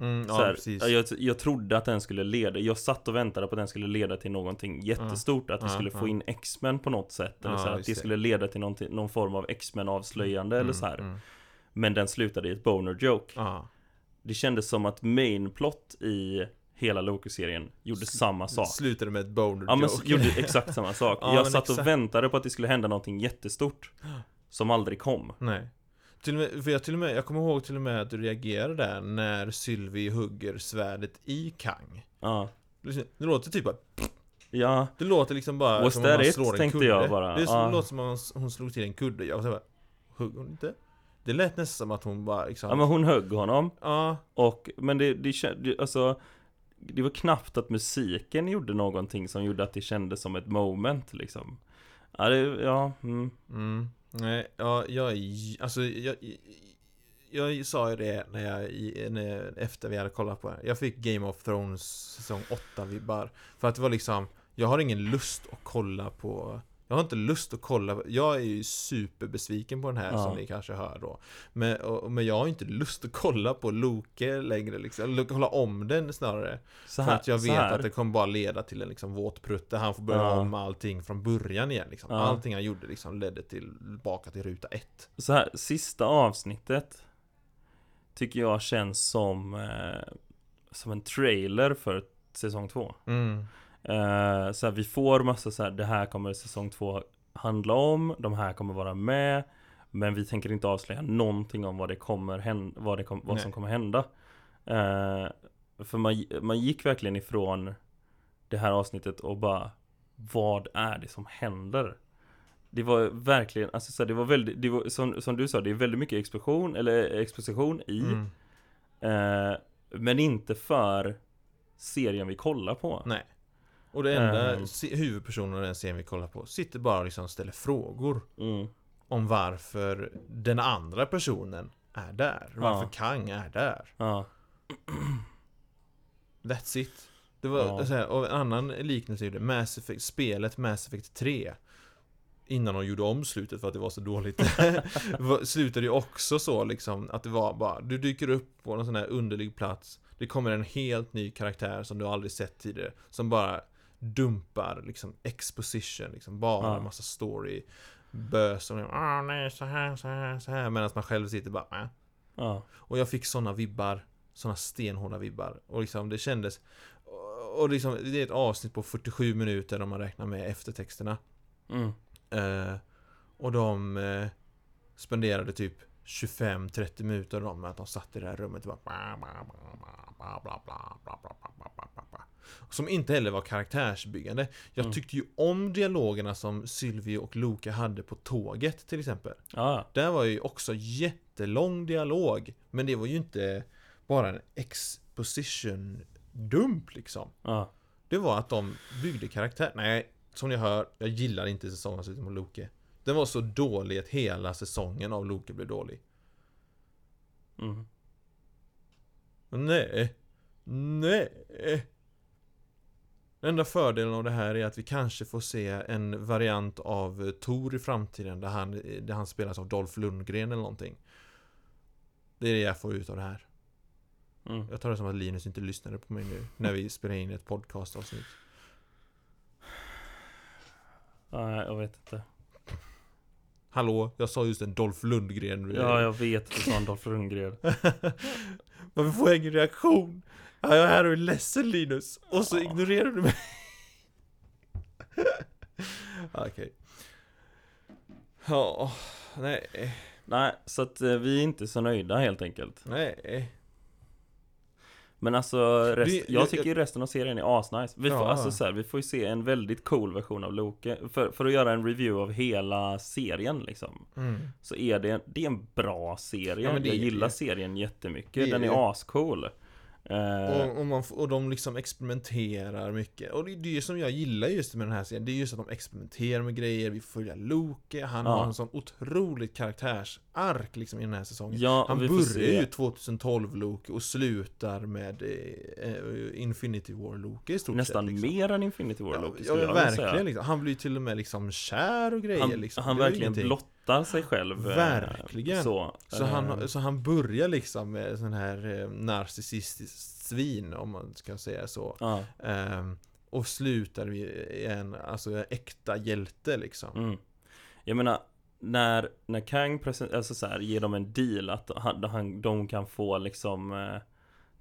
Mm, så ja, här, jag, jag trodde att den skulle leda Jag satt och väntade på att den skulle leda till någonting jättestort. Att vi skulle få in X-Men på något sätt. Eller så här, att det skulle leda till någonting, någon form av X-Men avslöjande eller så här. Mm, mm. Men den slutade i ett boner joke. Det kändes som att main plot i hela Loki-serien gjorde samma sak Slutade med ett boner Ja men gjorde exakt samma sak Ja, Jag satt och exakt. väntade på att det skulle hända någonting jättestort Som aldrig kom Nej. Till och med, för jag, till och med, jag kommer ihåg till och med att du reagerade där när Sylvie hugger svärdet i Kang. Ja, Det det låter typ bara, ja, det låter liksom bara Was som om man it? slår en Tänkte kudde. jag bara. Det är Ja. låter som om hon- slog till en kudde. Jag var här, hugger hon inte? Det lät nästan som att hon bara liksom, ja men hon högg honom. Ja, Och, men det, det, kän- det, alltså Det var knappt att musiken gjorde någonting som gjorde att det kändes som ett moment liksom. Ja, det, ja, mm, Mm, nej, ja, jag är alltså jag, jag sa ju det när jag, när, efter vi hade kollat på det. Jag fick Game of Thrones säsong 8 vibbar. För att det var liksom, jag har ingen lust att kolla på jag har inte lust att kolla, jag är ju superbesviken på den här Ja. som ni kanske hör då men, och, men jag har inte lust att kolla på Loke längre liksom, eller kolla om den snarare så För här, att jag vet att det kommer bara leda till en liksom våt prutte Han får börja Ja. om allting från början igen liksom. Ja. Allting han gjorde liksom ledde tillbaka till ruta ett Så här, sista avsnittet Tycker jag känns som eh, Som en trailer för säsong två mm. Eh, Så här, vi får massa så här, det här kommer säsong två handla om De här kommer vara med Men vi tänker inte avslöja någonting om vad det kommer hända Vad, det kom, vad som kommer hända eh, För man, man gick verkligen ifrån Det här avsnittet och bara Vad är det som händer? Det var verkligen, alltså så här, det var väldigt, det var, som, som du sa, det är väldigt mycket explosion, eller exposition i Mm. Eh, men inte för serien vi kollar på. Nej. Och det enda se- huvudpersonen i den serien vi kollar på sitter bara och liksom ställer frågor Mm. om varför den andra personen är där. Varför Ja. Kang är där. Ja. That's it. Det var Ja. och en annan liknelse det Mass Effect, spelet Mass Effect 3 Innan de gjorde om slutet för att det var så dåligt Slutade ju också så liksom att det var bara Du dyker upp på någon sån här underlig plats Det kommer en helt ny karaktär som du aldrig sett tidigare Som bara dumpar liksom exposition liksom Bara Ja. en massa story Bös som ah nej så här så här så här Medan man själv sitter bara äh. Ja. Och jag fick såna vibbar Såna stenhårda vibbar Och liksom det kändes och- Och liksom det är ett avsnitt på 47 minuter om man räknar med eftertexterna Mm. eh, Och de eh, Spenderade typ 25-30 minuter med att de satt i det här rummet och bara Som inte heller var karaktärsbyggande. Jag tyckte ju om dialogerna som Sylvie och Loke hade på tåget till exempel. Ah. Där var ju också jättelång dialog. Men det var ju inte bara en exposition-dump liksom. Ah. Det var att de byggde karaktär. Nej, som ni hör, jag gillar inte säsongsavslutningen på Loke. Den var så dålig att hela säsongen av Loke blev dålig Mm. Nej Nej Den enda fördelen av det här är att vi kanske får se en variant av Tor i framtiden där han, där han spelas av Dolph Lundgren eller någonting Det är det jag får ut av det här Mm. Jag tar det som att Linus inte lyssnade på mig nu När vi spelar in ett podcastavsnitt Ja, jag vet inte. Hallå, jag sa just en Dolph Lundgren Ja, jag vet att du sa en Dolph Lundgren. Varför får jag ingen reaktion? Ja, jag är här och är ledsen Linus Och så Ja. ignorerar du mig Okej Ja, nej, Nej, så att eh, vi är inte så nöjda helt enkelt. nej Men alltså, rest, Det- jag jag- tycker ju resten av serien är asnice. Vi får, Ja. alltså, så här, vi får ju se en väldigt cool version av Loke. För, för att göra en review av hela serien liksom. mm. Så är det, det är en bra serie. Ja, men det jag gillar det. serien jättemycket. Det Den är ascool. Eh, och, och, man, och de liksom experimenterar mycket Och det är det som jag gillar just med den här serien Det är just att de experimenterar med grejer Vi får följa Loke Han Ja. har en sån otroligt karaktärsark liksom i den här säsongen ja, Han börjar ju 2012 Loke och slutar med eh, eh, Infinity War Loke i stort Nästan sett liksom. mer än Infinity War Ja, Loke ja vilja verkligen liksom. Han blir ju till och med liksom kär och grejer Han, liksom. han verkligen blottar sig själv. eh, Verkligen. Så, Så eh, han, så han börjar liksom med sån här eh, narcissistiskt svin om man ska säga så Ja, Ehm, Och slutar i en, alltså äkta hjälte liksom mm. Jag menar, när, när Kang present, alltså så här, ger dem en deal att han, han, de kan få liksom eh,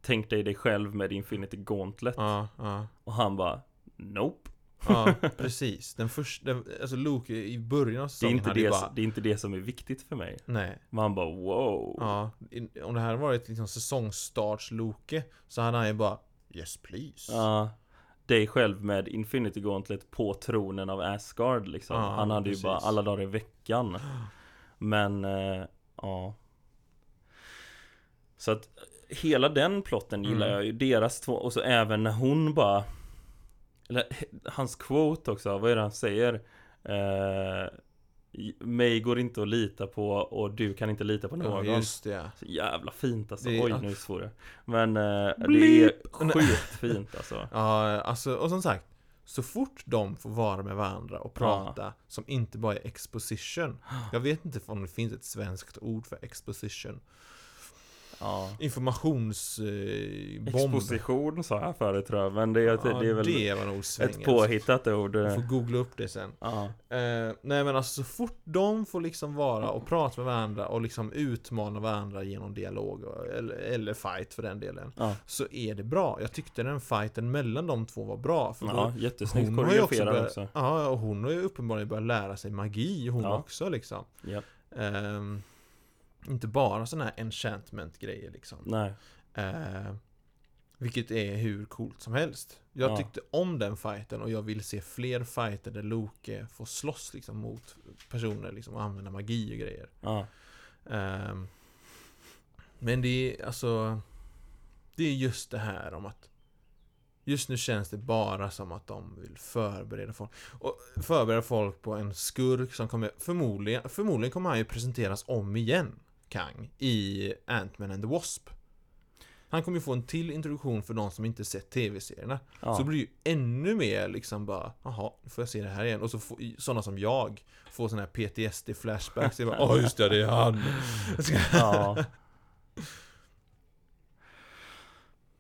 Tänk dig dig själv med Infinity Gauntlet. Ja, ja. Och han bara Nope. Ja, precis. Den första, alltså Loke i början av det är, säsongen inte hade det, bara det är inte det som är viktigt för mig. Nej, Men han bara wow. Ja. Om det här varit liksom säsongstarts-Loke Så hade han ju bara Yes please. Ja, dig själv med Infinity Gauntlet på tronen av Asgard liksom Ja, Han hade ju precis. bara alla dagar i veckan Men, eh, ja Så att hela den plotten gillar Mm. jag ju, deras två, och så även när hon bara Eller hans quote också, vad är det han säger? Eh, mig går inte att lita på och du kan inte lita på Ja, någon. just det Så jävla fint alltså, Det oj nu svor jag Men eh, det är skitfint alltså. Ja, alltså, och som sagt Så fort de får vara med varandra och prata Som inte bara är exposition. Jag vet inte om det finns ett svenskt ord för exposition Ja. Informationsbomb. Exposition sa jag förut tror jag, men det, är- ja, det är väl det var nog ett påhittat ord. Jag får googla upp det sen. Ja, Eh, nej men alltså så fort de får liksom vara och prata med varandra och liksom utmana varandra genom dialog och, eller, eller fight för den delen ja, Så är det bra. Jag tyckte den fighten mellan de två var bra för ja jättesnyggt hon har ju också börjat, också. Ja, och hon har ju uppenbarligen börjat lära sig magi hon Ja. också liksom. Ja. Ehm, Inte bara sådana här enchantment grejer liksom. Nej, Ehm, Vilket är hur coolt som helst. Jag Ja. tyckte om den fighten och jag vill se fler fighter där Loke får slåss liksom mot personer liksom och använda magi och grejer. Ja, Ehm, Men det är alltså Det är just det här om att Just nu känns det bara som att de vill förbereda folk. Och förbereda folk på en skurk som kommer Förmodligen, förmodligen kommer han ju presenteras om igen Kang I Ant-Man and the Wasp. Han kommer ju få en till introduktion för de som inte sett tv-serierna. Ja. Så blir det ju ännu mer liksom bara Jaha, nu får jag se det här igen. Och så får sådana som jag Får sådana här PTSD-flashbacks Jag bara, Åh just det, det är han. Ja.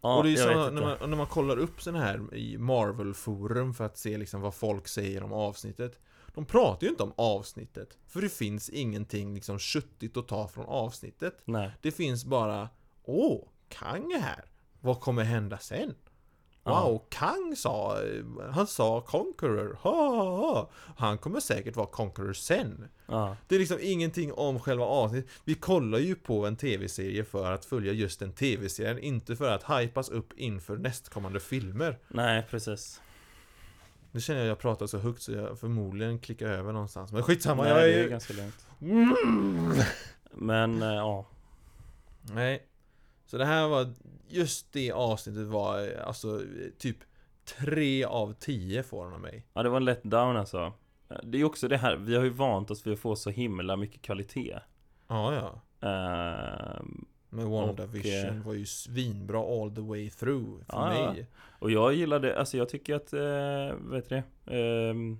Ja, och det är så när man, när man kollar upp sådana här i Marvel-forum för att se liksom vad folk säger om avsnittet De pratar ju inte om avsnittet För det finns ingenting liksom köttigt att ta från avsnittet Nej. Det finns bara Åh, Kang är här Vad kommer hända sen? Wow, Ja. Kang sa Han sa Conqueror, ha, ha, ha. Han kommer säkert vara Conqueror sen Ja. Det är liksom ingenting om själva avsnittet Vi kollar ju på en tv-serie för att följa just den tv-serien Inte för att hypas upp inför nästkommande filmer Nej, precis. Nu känner jag att jag pratar så högt så jag förmodligen klickar över någonstans Men skitsamma, Nej, jag det är är... ganska lugnt. Mm. Men, eh, ja. Nej Så det här var Just det avsnittet var eh, alltså typ tre av tio får han av mig Ja, det var en letdown alltså. Det är också det här, vi har ju vant oss vid att få så himla mycket kvalitet. Ja, ja Ehm, Men WandaVision var ju svinbra all the way through för Ja, mig och jag gillade, alltså jag tycker att, eh, vet du det? Ehm,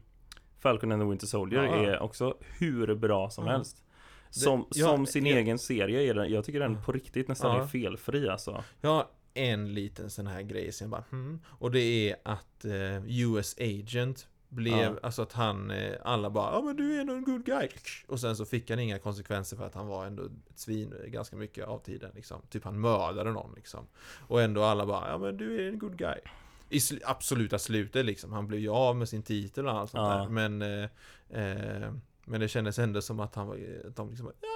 Falcon and the Winter Soldier Ja. är också hur bra som Ja. helst. Som, ja, som sin jag- egen serie är den, jag tycker den på riktigt nästan är felfri alltså. Jag har en liten sån här grej som bara hmm. Och det är att eh, US Agent blev, Ja. alltså att han, eh, alla bara ja men du är ändå en good guy. Och sen så fick han inga konsekvenser för att han var ändå ett svin ganska mycket av tiden liksom. Typ han mördade någon liksom. Och ändå alla bara ja men du är en good guy. I sl- absoluta slutet liksom, han blev ju av med sin titel och allt sånt Ja. där. Men eh, eh, Men det kändes ändå som att han var, att de liksom ja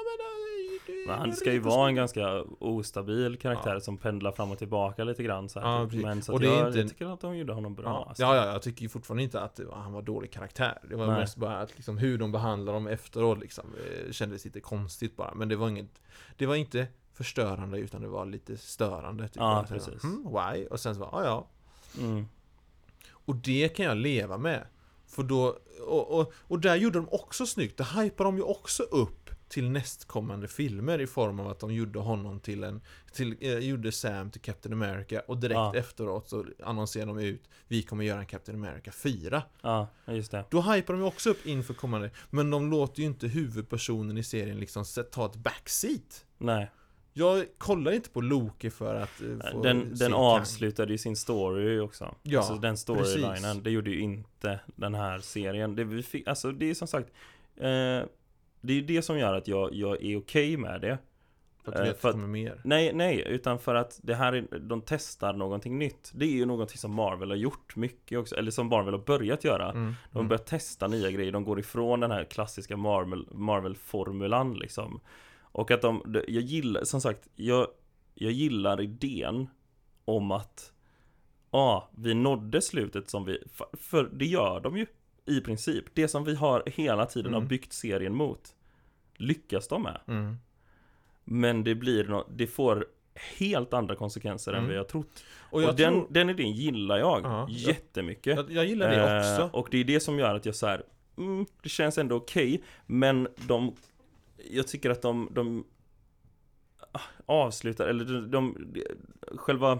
men han ska ju vara stor." en ganska ostabil karaktär Ja. som pendlar fram och tillbaka lite grann så här. Ja, precis. Men så Och det är jag, inte- jag tycker att de gjorde honom bra Ja, alltså. ja, ja, jag tycker ju fortfarande inte att var, han var dålig karaktär. Det var Nej. mest bara att liksom, hur de behandlar dem efteråt liksom, eh, kändes lite konstigt bara. Men det var inget, det var inte förstörande utan det var lite störande. Typ. Ja, precis. Hmm, why? Och sen så bara, ja ja. Mm. Och det kan jag leva med. För då, och, och, och där gjorde de också snyggt. Det hypade de ju också upp till nästkommande filmer i form av att de gjorde honom till en, till, eh, gjorde Sam till Captain America och direkt Ja. efteråt så annonserade de ut Vi kommer göra en Captain America 4. Ja, just det. Då hypar de ju också upp inför kommande Men de låter ju inte huvudpersonen i serien liksom ta ett backseat Nej, Jag kollar inte på Loki för att eh, få den, den avslutade ju sin story också. Ja, alltså den storylinen, precis. det gjorde ju inte den här serien. Det vi fick, alltså det är som sagt, eh, det är ju det som gör att jag, jag är okej med det. För att du eh, att det kommer mer Nej, nej, utan för att det här är, de testar någonting nytt. Det är ju någonting som Marvel har gjort mycket också, eller som Marvel har börjat göra. mm. De har börjat testa nya grejer, de går ifrån den här klassiska Marvel, Marvel-formulan liksom Och att de, jag gillar, som sagt, jag, jag gillar idén om att Ja, vi nådde slutet som vi, för, för det gör de ju i princip Det som vi har hela tiden har Mm. byggt serien mot Lyckas de med Mm. Men det blir nå det får helt andra konsekvenser än Mm. vi har trott Och Och, den, tror, den idén gillar jag Ja, jättemycket jag, jag gillar det Eh, också Och det är det som gör att jag så här, mm, det känns ändå okej, men de, jag tycker att de, de ah, avslutar, eller de, de, de, själva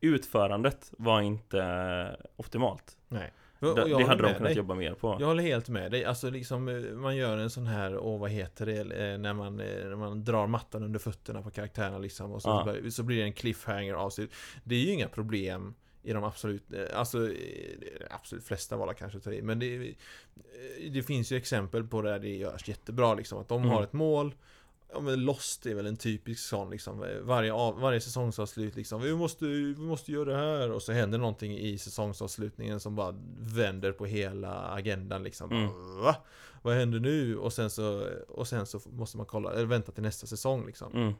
utförandet var inte optimalt. Nej Och det håller hade de kunnat dig. jobba mer på. Jag håller helt med dig, alltså liksom eh, man gör en sån här, åh vad heter det, eh, när man, eh, när man drar mattan under fötterna på karaktärerna liksom och så, Ja. så, blir- så blir det en cliffhanger avslut Det är ju inga problem i de absolut, alltså absolut flesta vala kanske tar i, men det, det finns ju exempel på där det görs jättebra liksom, att de Mm. har ett mål Ja men Lost är väl en typisk sån liksom Varje, av, varje säsongsavslut liksom Vi måste, vi måste göra det här och så händer någonting i säsongsavslutningen som bara vänder på hela agendan liksom Mm. bara, Va? Vad händer nu? Och sen så, och sen så måste man kolla, eller vänta till nästa säsong liksom Mm.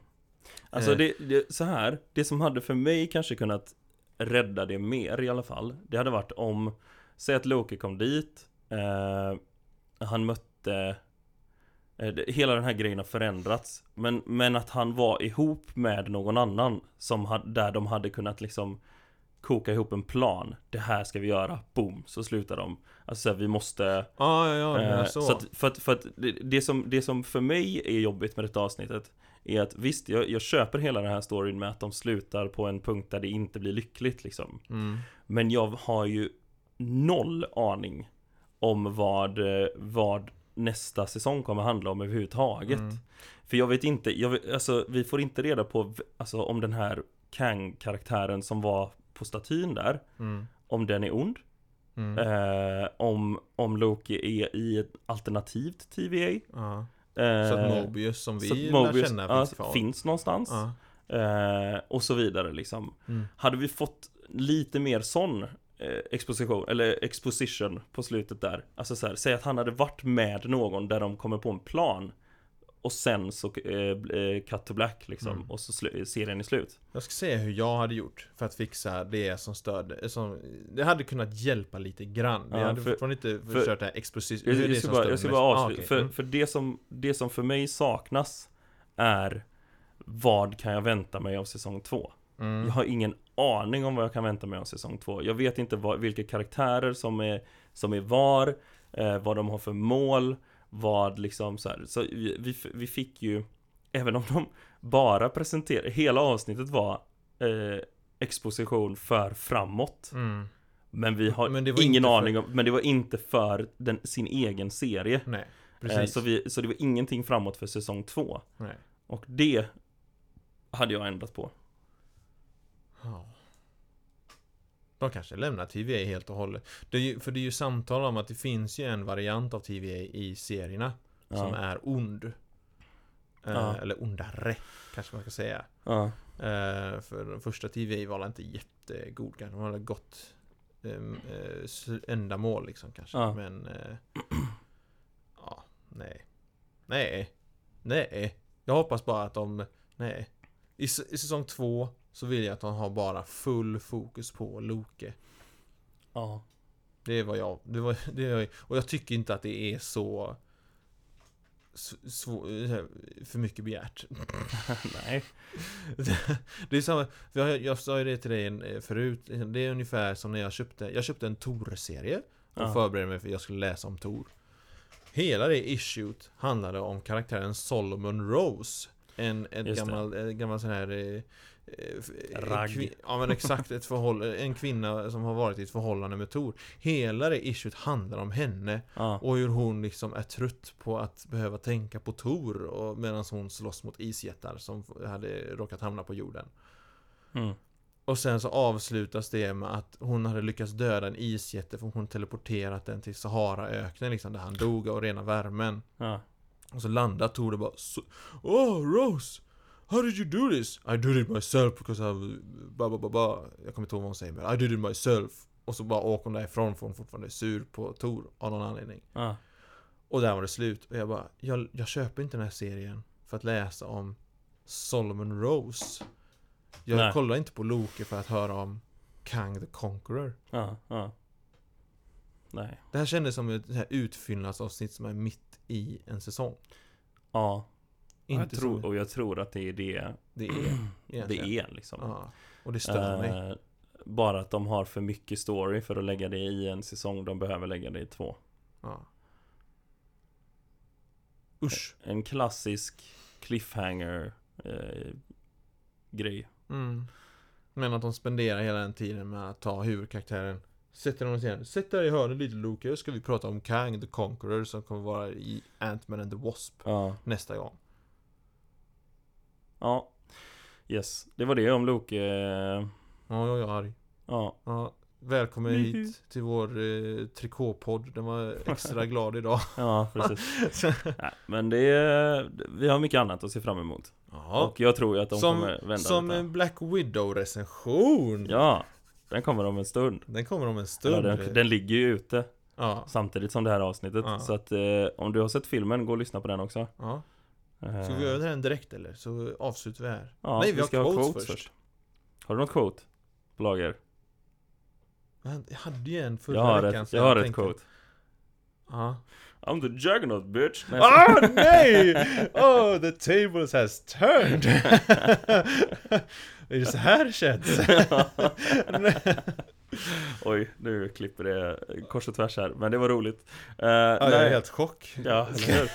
Alltså Eh. det, det, så här, det som hade för mig kanske kunnat rädda det mer i alla fall, det hade varit om, säg att Loki kom dit, eh, han mötte Hela den här grejen har förändrats. Men, men att han var ihop med någon annan som hade, Där de hade kunnat liksom Koka ihop en plan. Det här ska vi göra, boom, så slutar de. Alltså så här, vi måste Ja, ja, ja, eh, så. så att, för att, för att det, det, som, det som för mig är jobbigt med detta avsnittet Är att visst, jag, jag köper hela den här storyn med att de slutar på en punkt där det inte blir lyckligt liksom. Mm. Men jag har ju noll aning om vad, eh, vad nästa säsong kommer handla om överhuvudtaget. Mm. För jag vet inte, jag vet, alltså vi får inte reda på alltså, om den här Kang-karaktären som var på statyn där, Mm. om den är ond. Mm. Eh, om, om Loki är i ett alternativt TVA. Ja. Eh, Så att Mobius som vi Mobius, känna finns kvar. finns någonstans. Ja. Eh, och så vidare liksom. Mm. Hade vi fått lite mer sån exposition, eller exposition på slutet där Alltså så här, säg att han hade varit med någon där de kommer på en plan Och sen så eh, eh, cut to black liksom Mm. Och så serien är slut Jag ska säga hur jag hade gjort för att fixa det som störde, som, det hade kunnat hjälpa lite grann. Ja, hade för- fortfarande inte för- kört det här exposition. Jag, jag, ska bara, jag ska bara Ah, avsluta, okej. för, Mm. för det, som, det som för mig saknas Är Vad kan jag vänta mig av säsong två? Mm. Jag har ingen aning om vad jag kan vänta mig av säsong två Jag vet inte vad, vilka karaktärer som är, som är var eh, Vad de har för mål Vad liksom så här. Så vi, vi, vi fick ju Även om de bara presenterade Hela avsnittet var eh, Exposition för framåt Mm. Men vi har Men ingen för- aning om Men det var inte för den, sin egen serie Nej, eh, så, vi, så det var ingenting framåt för säsong två Nej. Och det Hade jag ändrat på Ja. De kanske lämnar TVA helt och hållet. Det ju, för det är ju samtal om att det finns ju en variant av TVA i serierna som Ja, är ond. Eh, Ja. Eller ondare, kanske man ska säga. ja, Eh, för den första TVA var inte jättegod kanske. De hade gott um, ändamål liksom kanske. Ja. Men... eh, ja, nej. Nej. Nej. Jag hoppas bara att de... Nej. I, I säsong två så vill jag att de har bara full fokus på Loke. ja. Det är vad jag... Det var, det är, och jag tycker inte att det är så... Så, för mycket begärt. Nej Det är samma, jag, jag sa ju det till dig eh, förut, det är ungefär som när jag köpte, jag köpte en Tor-serie och Ja. förberedde mig för att jag skulle läsa om Tor. Hela det issuet handlade om karaktären Solomon Rose. En, en gammal, en gammal sån här... eh, eh, Ragg. ja men exakt, ett förhåll, en kvinna som har varit i ett förhållande med Tor. Hela det issuet handlar om henne Ja, och hur hon liksom är trött på att behöva tänka på Tor och medan hon slåss mot isjättar som hade råkat hamna på jorden. mm. Och sen så avslutas det med att hon hade lyckats döda en isjätte för hon teleporterat den till Saharaöknen liksom där han dog av rena värmen. ja, Och så landar Tor och bara så, Oh Rose! How did you do this? I did it myself because I... Ba, ba, ba, ba. Jag kommer inte ihåg vad hon säger men I did it myself. Och så bara åker hon därifrån för hon fortfarande är sur på Tor av någon anledning. ja, Och där var det slut. Och jag bara, jag, jag köper inte den här serien för att läsa om Solomon Rose. Jag Nej. kollar inte på Loke för att höra om Kang the Conqueror. ja, ja. Nej, Det här kändes som ett utfyllnadsavsnitt som är mitt i en säsong. ja. Inte som och jag tror att det är det det är det är liksom. Ja, och det stör mig. Eh, bara att de har för mycket story för att lägga det i en säsong De behöver lägga det i två Ja. Usch. En klassisk cliffhanger eh, Grej Mm. Men att de spenderar hela den tiden med att ta huvudkaraktären Sätter honom igen. Sätt dig i hörnet lite Luke, ska vi prata om Kang the Conqueror som kommer vara i Ant-Man and the Wasp Ja, nästa gång. Ja Yes, det var det om Loke eh, Ja, jag är arg. Ja, Ja, välkommen Juhu. hit till vår eh, trikåpodd. Den var extra glad idag. ja precis Nej, Men det är, Vi har mycket annat att se fram emot Ja, Och jag tror ju att de som, kommer vända som detta en Black Widow-recension. Ja, den kommer om en stund Den kommer om en stund. den, den ligger ju ute Ja, samtidigt som det här avsnittet Ja. Så att eh, om du har sett filmen, gå och lyssna på den också ja. Eh, Ska vi göra den direkt eller? Så avslutar vi här. Ja, Nej, vi, har ska quotes, ha quotes först. först. Har du något quote? På lager? Jag hade ju en förra Jag har veckan. ett, så jag har ett quote Ja. I'm the juggernaut bitch Nej, Ah nej! Oh, the tables has turned! är det så här det känns? Oj, nu klipper det kors och tvärs här, men det var roligt uh, Ja, jag är helt chock. Ja, eller hur?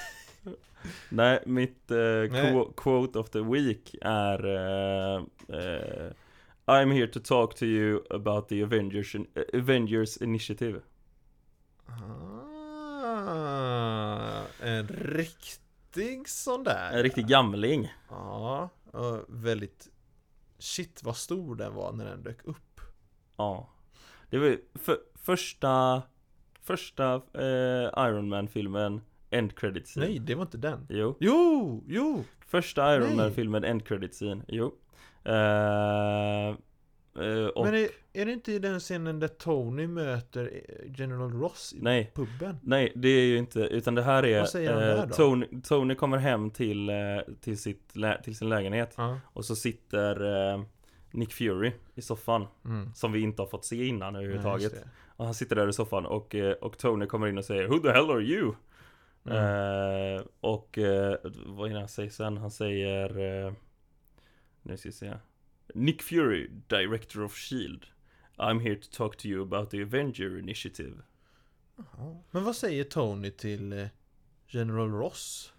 Nej, mitt eh, Nej. qu- quote of the week är eh, eh, I'm here to talk to you about the Avengers, Avengers Initiative Ah, en riktig sån där. En riktig gamling Ja, väldigt... Shit vad stor den var när den dök upp. Ja Det var för, första Första eh, Iron Man-filmen End credit scene Nej, det var inte den. Jo Jo, jo! Första Iron Nej. Man-filmen End credit scene Jo eh, eh, och, Men är, är det inte i den scenen där Tony möter eh, General Ross i Nej puben? Nej, det är ju inte, utan det här är Vad säger han där då? Tony, Tony kommer hem till, till, sitt, till sin lägenhet Ja. Och så sitter Nick Fury i soffan Mm. Som vi inte har fått se innan Nej, överhuvudtaget det. Och han sitter där i soffan och, och Tony kommer in och säger Who the hell are you? Mm. Eh, och eh, vad är det han säger sen? Han säger eh, Nu ska vi se Nick Fury, Director of Shield I'm here to talk to you about the Avenger Initiative. Men vad säger Tony till General Ross?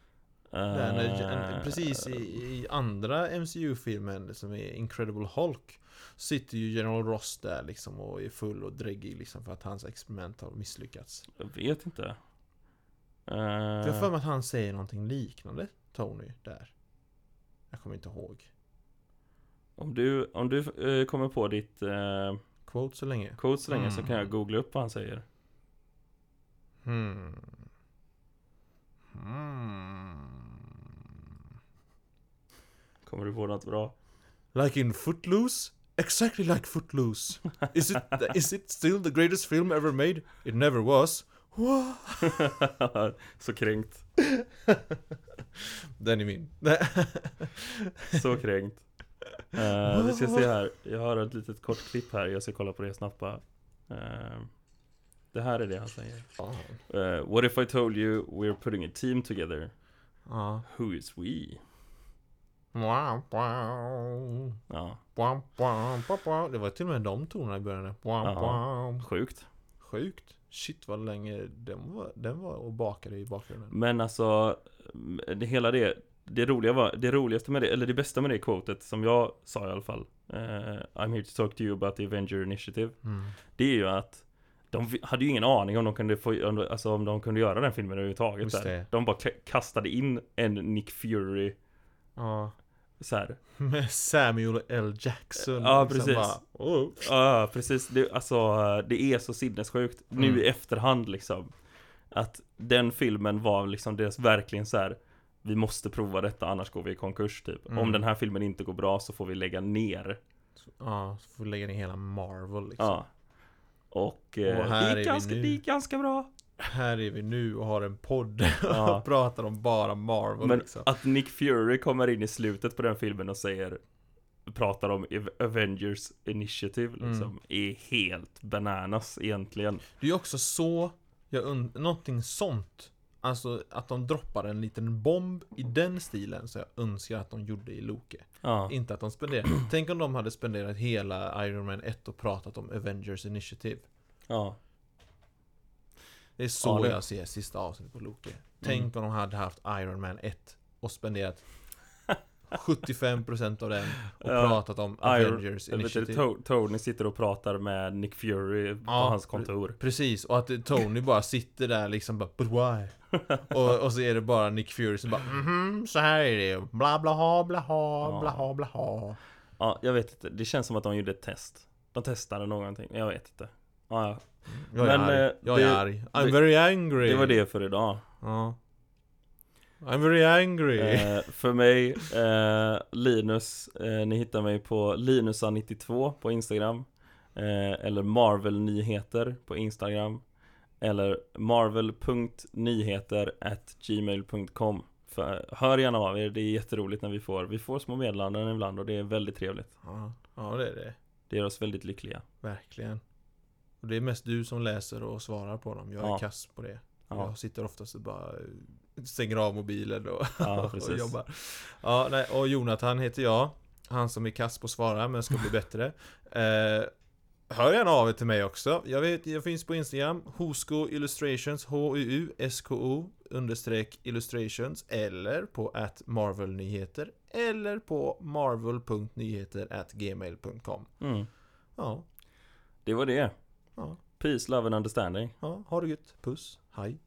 När, precis i, i andra MCU-filmen som är Incredible Hulk Sitter ju General Ross där liksom och är full och dräggig liksom för att hans experiment har misslyckats Jag vet inte Eh, Jag har för mig att han säger någonting liknande Tony där Jag kommer inte ihåg Om du, om du eh, kommer på ditt eh, Quote så länge quote så länge så kan jag Mm. googla upp vad han säger Hmm. Hmm. Kommer du på något bra? Like in Footloose? Exactly like Footloose. Is it, is it still the greatest film ever made? It never was. Så kränkt Den är min. Så kränkt Eh, Vi ska se här Jag har ett litet kort klipp här Jag ska kolla på det snabbt bara Eh, Det här är det han säger Eh, What if I told you we're putting a team together? Ja. Who is we? Ja. Det var till och med de tonerna i början. Wow. sjukt Sjukt. Shit vad länge den var, den var och bakade i bakgrunden. Men alltså det, Hela det Det roliga var Det roligaste med det Eller det bästa med det quotet Som jag sa i alla fall eh, I'm here to talk to you about the Avenger Initiative Mm. Det är ju att De hade ju ingen aning om de kunde få om, de- Alltså om de kunde göra den filmen överhuvudtaget där. De bara ka- kastade in en Nick Fury Ja. Så här. Med Samuel L. Jackson. Ja, liksom precis. Bara, oh. Ja, precis. Det, alltså, det är så sinnessjukt nu Mm. i efterhand liksom. Att den filmen var liksom deras verkligen så här. Vi måste prova detta annars går vi i konkurs typ. Mm. Om den här filmen inte går bra så får vi lägga ner. Ja, så får vi lägga ner hela Marvel liksom. Ja. Och, eh, Och här det, vi ganska, det är ganska bra. Här är vi nu och har en podd Ja. och pratar om bara Marvel Men liksom. att Nick Fury kommer in i slutet på den filmen och säger Pratar om Av- Avengers Initiative liksom Mm. Är helt bananas egentligen Det är också så, jag und- någonting sånt. Alltså att de droppar en liten bomb i den stilen så jag önskar att de gjorde i Loke. Ja, Inte att de spenderar. Tänk om de hade spenderat hela Iron Man 1 och pratat om Avengers Initiative. ja, Det är så Ja, det- Mm. jag ser sista avsnittet på Loke. Tänk om de hade haft Iron Man 1 och spenderat 75% av den och Ja, pratat om Iron- Avengers vet, inte, Initiative. To- Tony sitter och pratar med Nick Fury på Ja, hans kontor Precis, och att Tony bara sitter där liksom bara But why? och, och så är det bara Nick Fury som bara mhm, så här är det, bla bla ha, bla ha, Ja. bla ha, bla ha Ja, jag vet inte, det känns som att de gjorde ett test De testade någonting, jag vet inte Ja, ja. Jag är Men, arg, eh, jag det- är arg. I'm det- very angry. det var det för idag. Ja. I'm very angry. Eh, för mig, eh, Linus, eh, ni hittar mig på Linusa92 på Instagram eh, Eller Marvel-nyheter på Instagram Eller marvel.nyheter at gmail.com Hör gärna av er, det är jätteroligt när vi får. Vi får små meddelanden ibland och det är väldigt trevligt. Ja, ja, det är det. Det gör oss väldigt lyckliga. Verkligen Och det är mest du som läser och svarar på dem, jag är Ja. kass på det Ja. Jag sitter oftast och bara stänger av mobilen och, Ja, och jobbar. Ja, nej, och Jonathan heter jag. Han som är kass på att svara men ska bli bättre. Eh, hör gärna av er till mig också. Jag vet, jag finns på Instagram, Hosko Illustrations, H-U-U-S-K-O understreck illustrations eller på at marvelnyheter eller på marvel.nyheter at gmail.com. Mm. Ja, Det var det. Ja, Peace, love and understanding. ja, ha det gött. Puss, hej.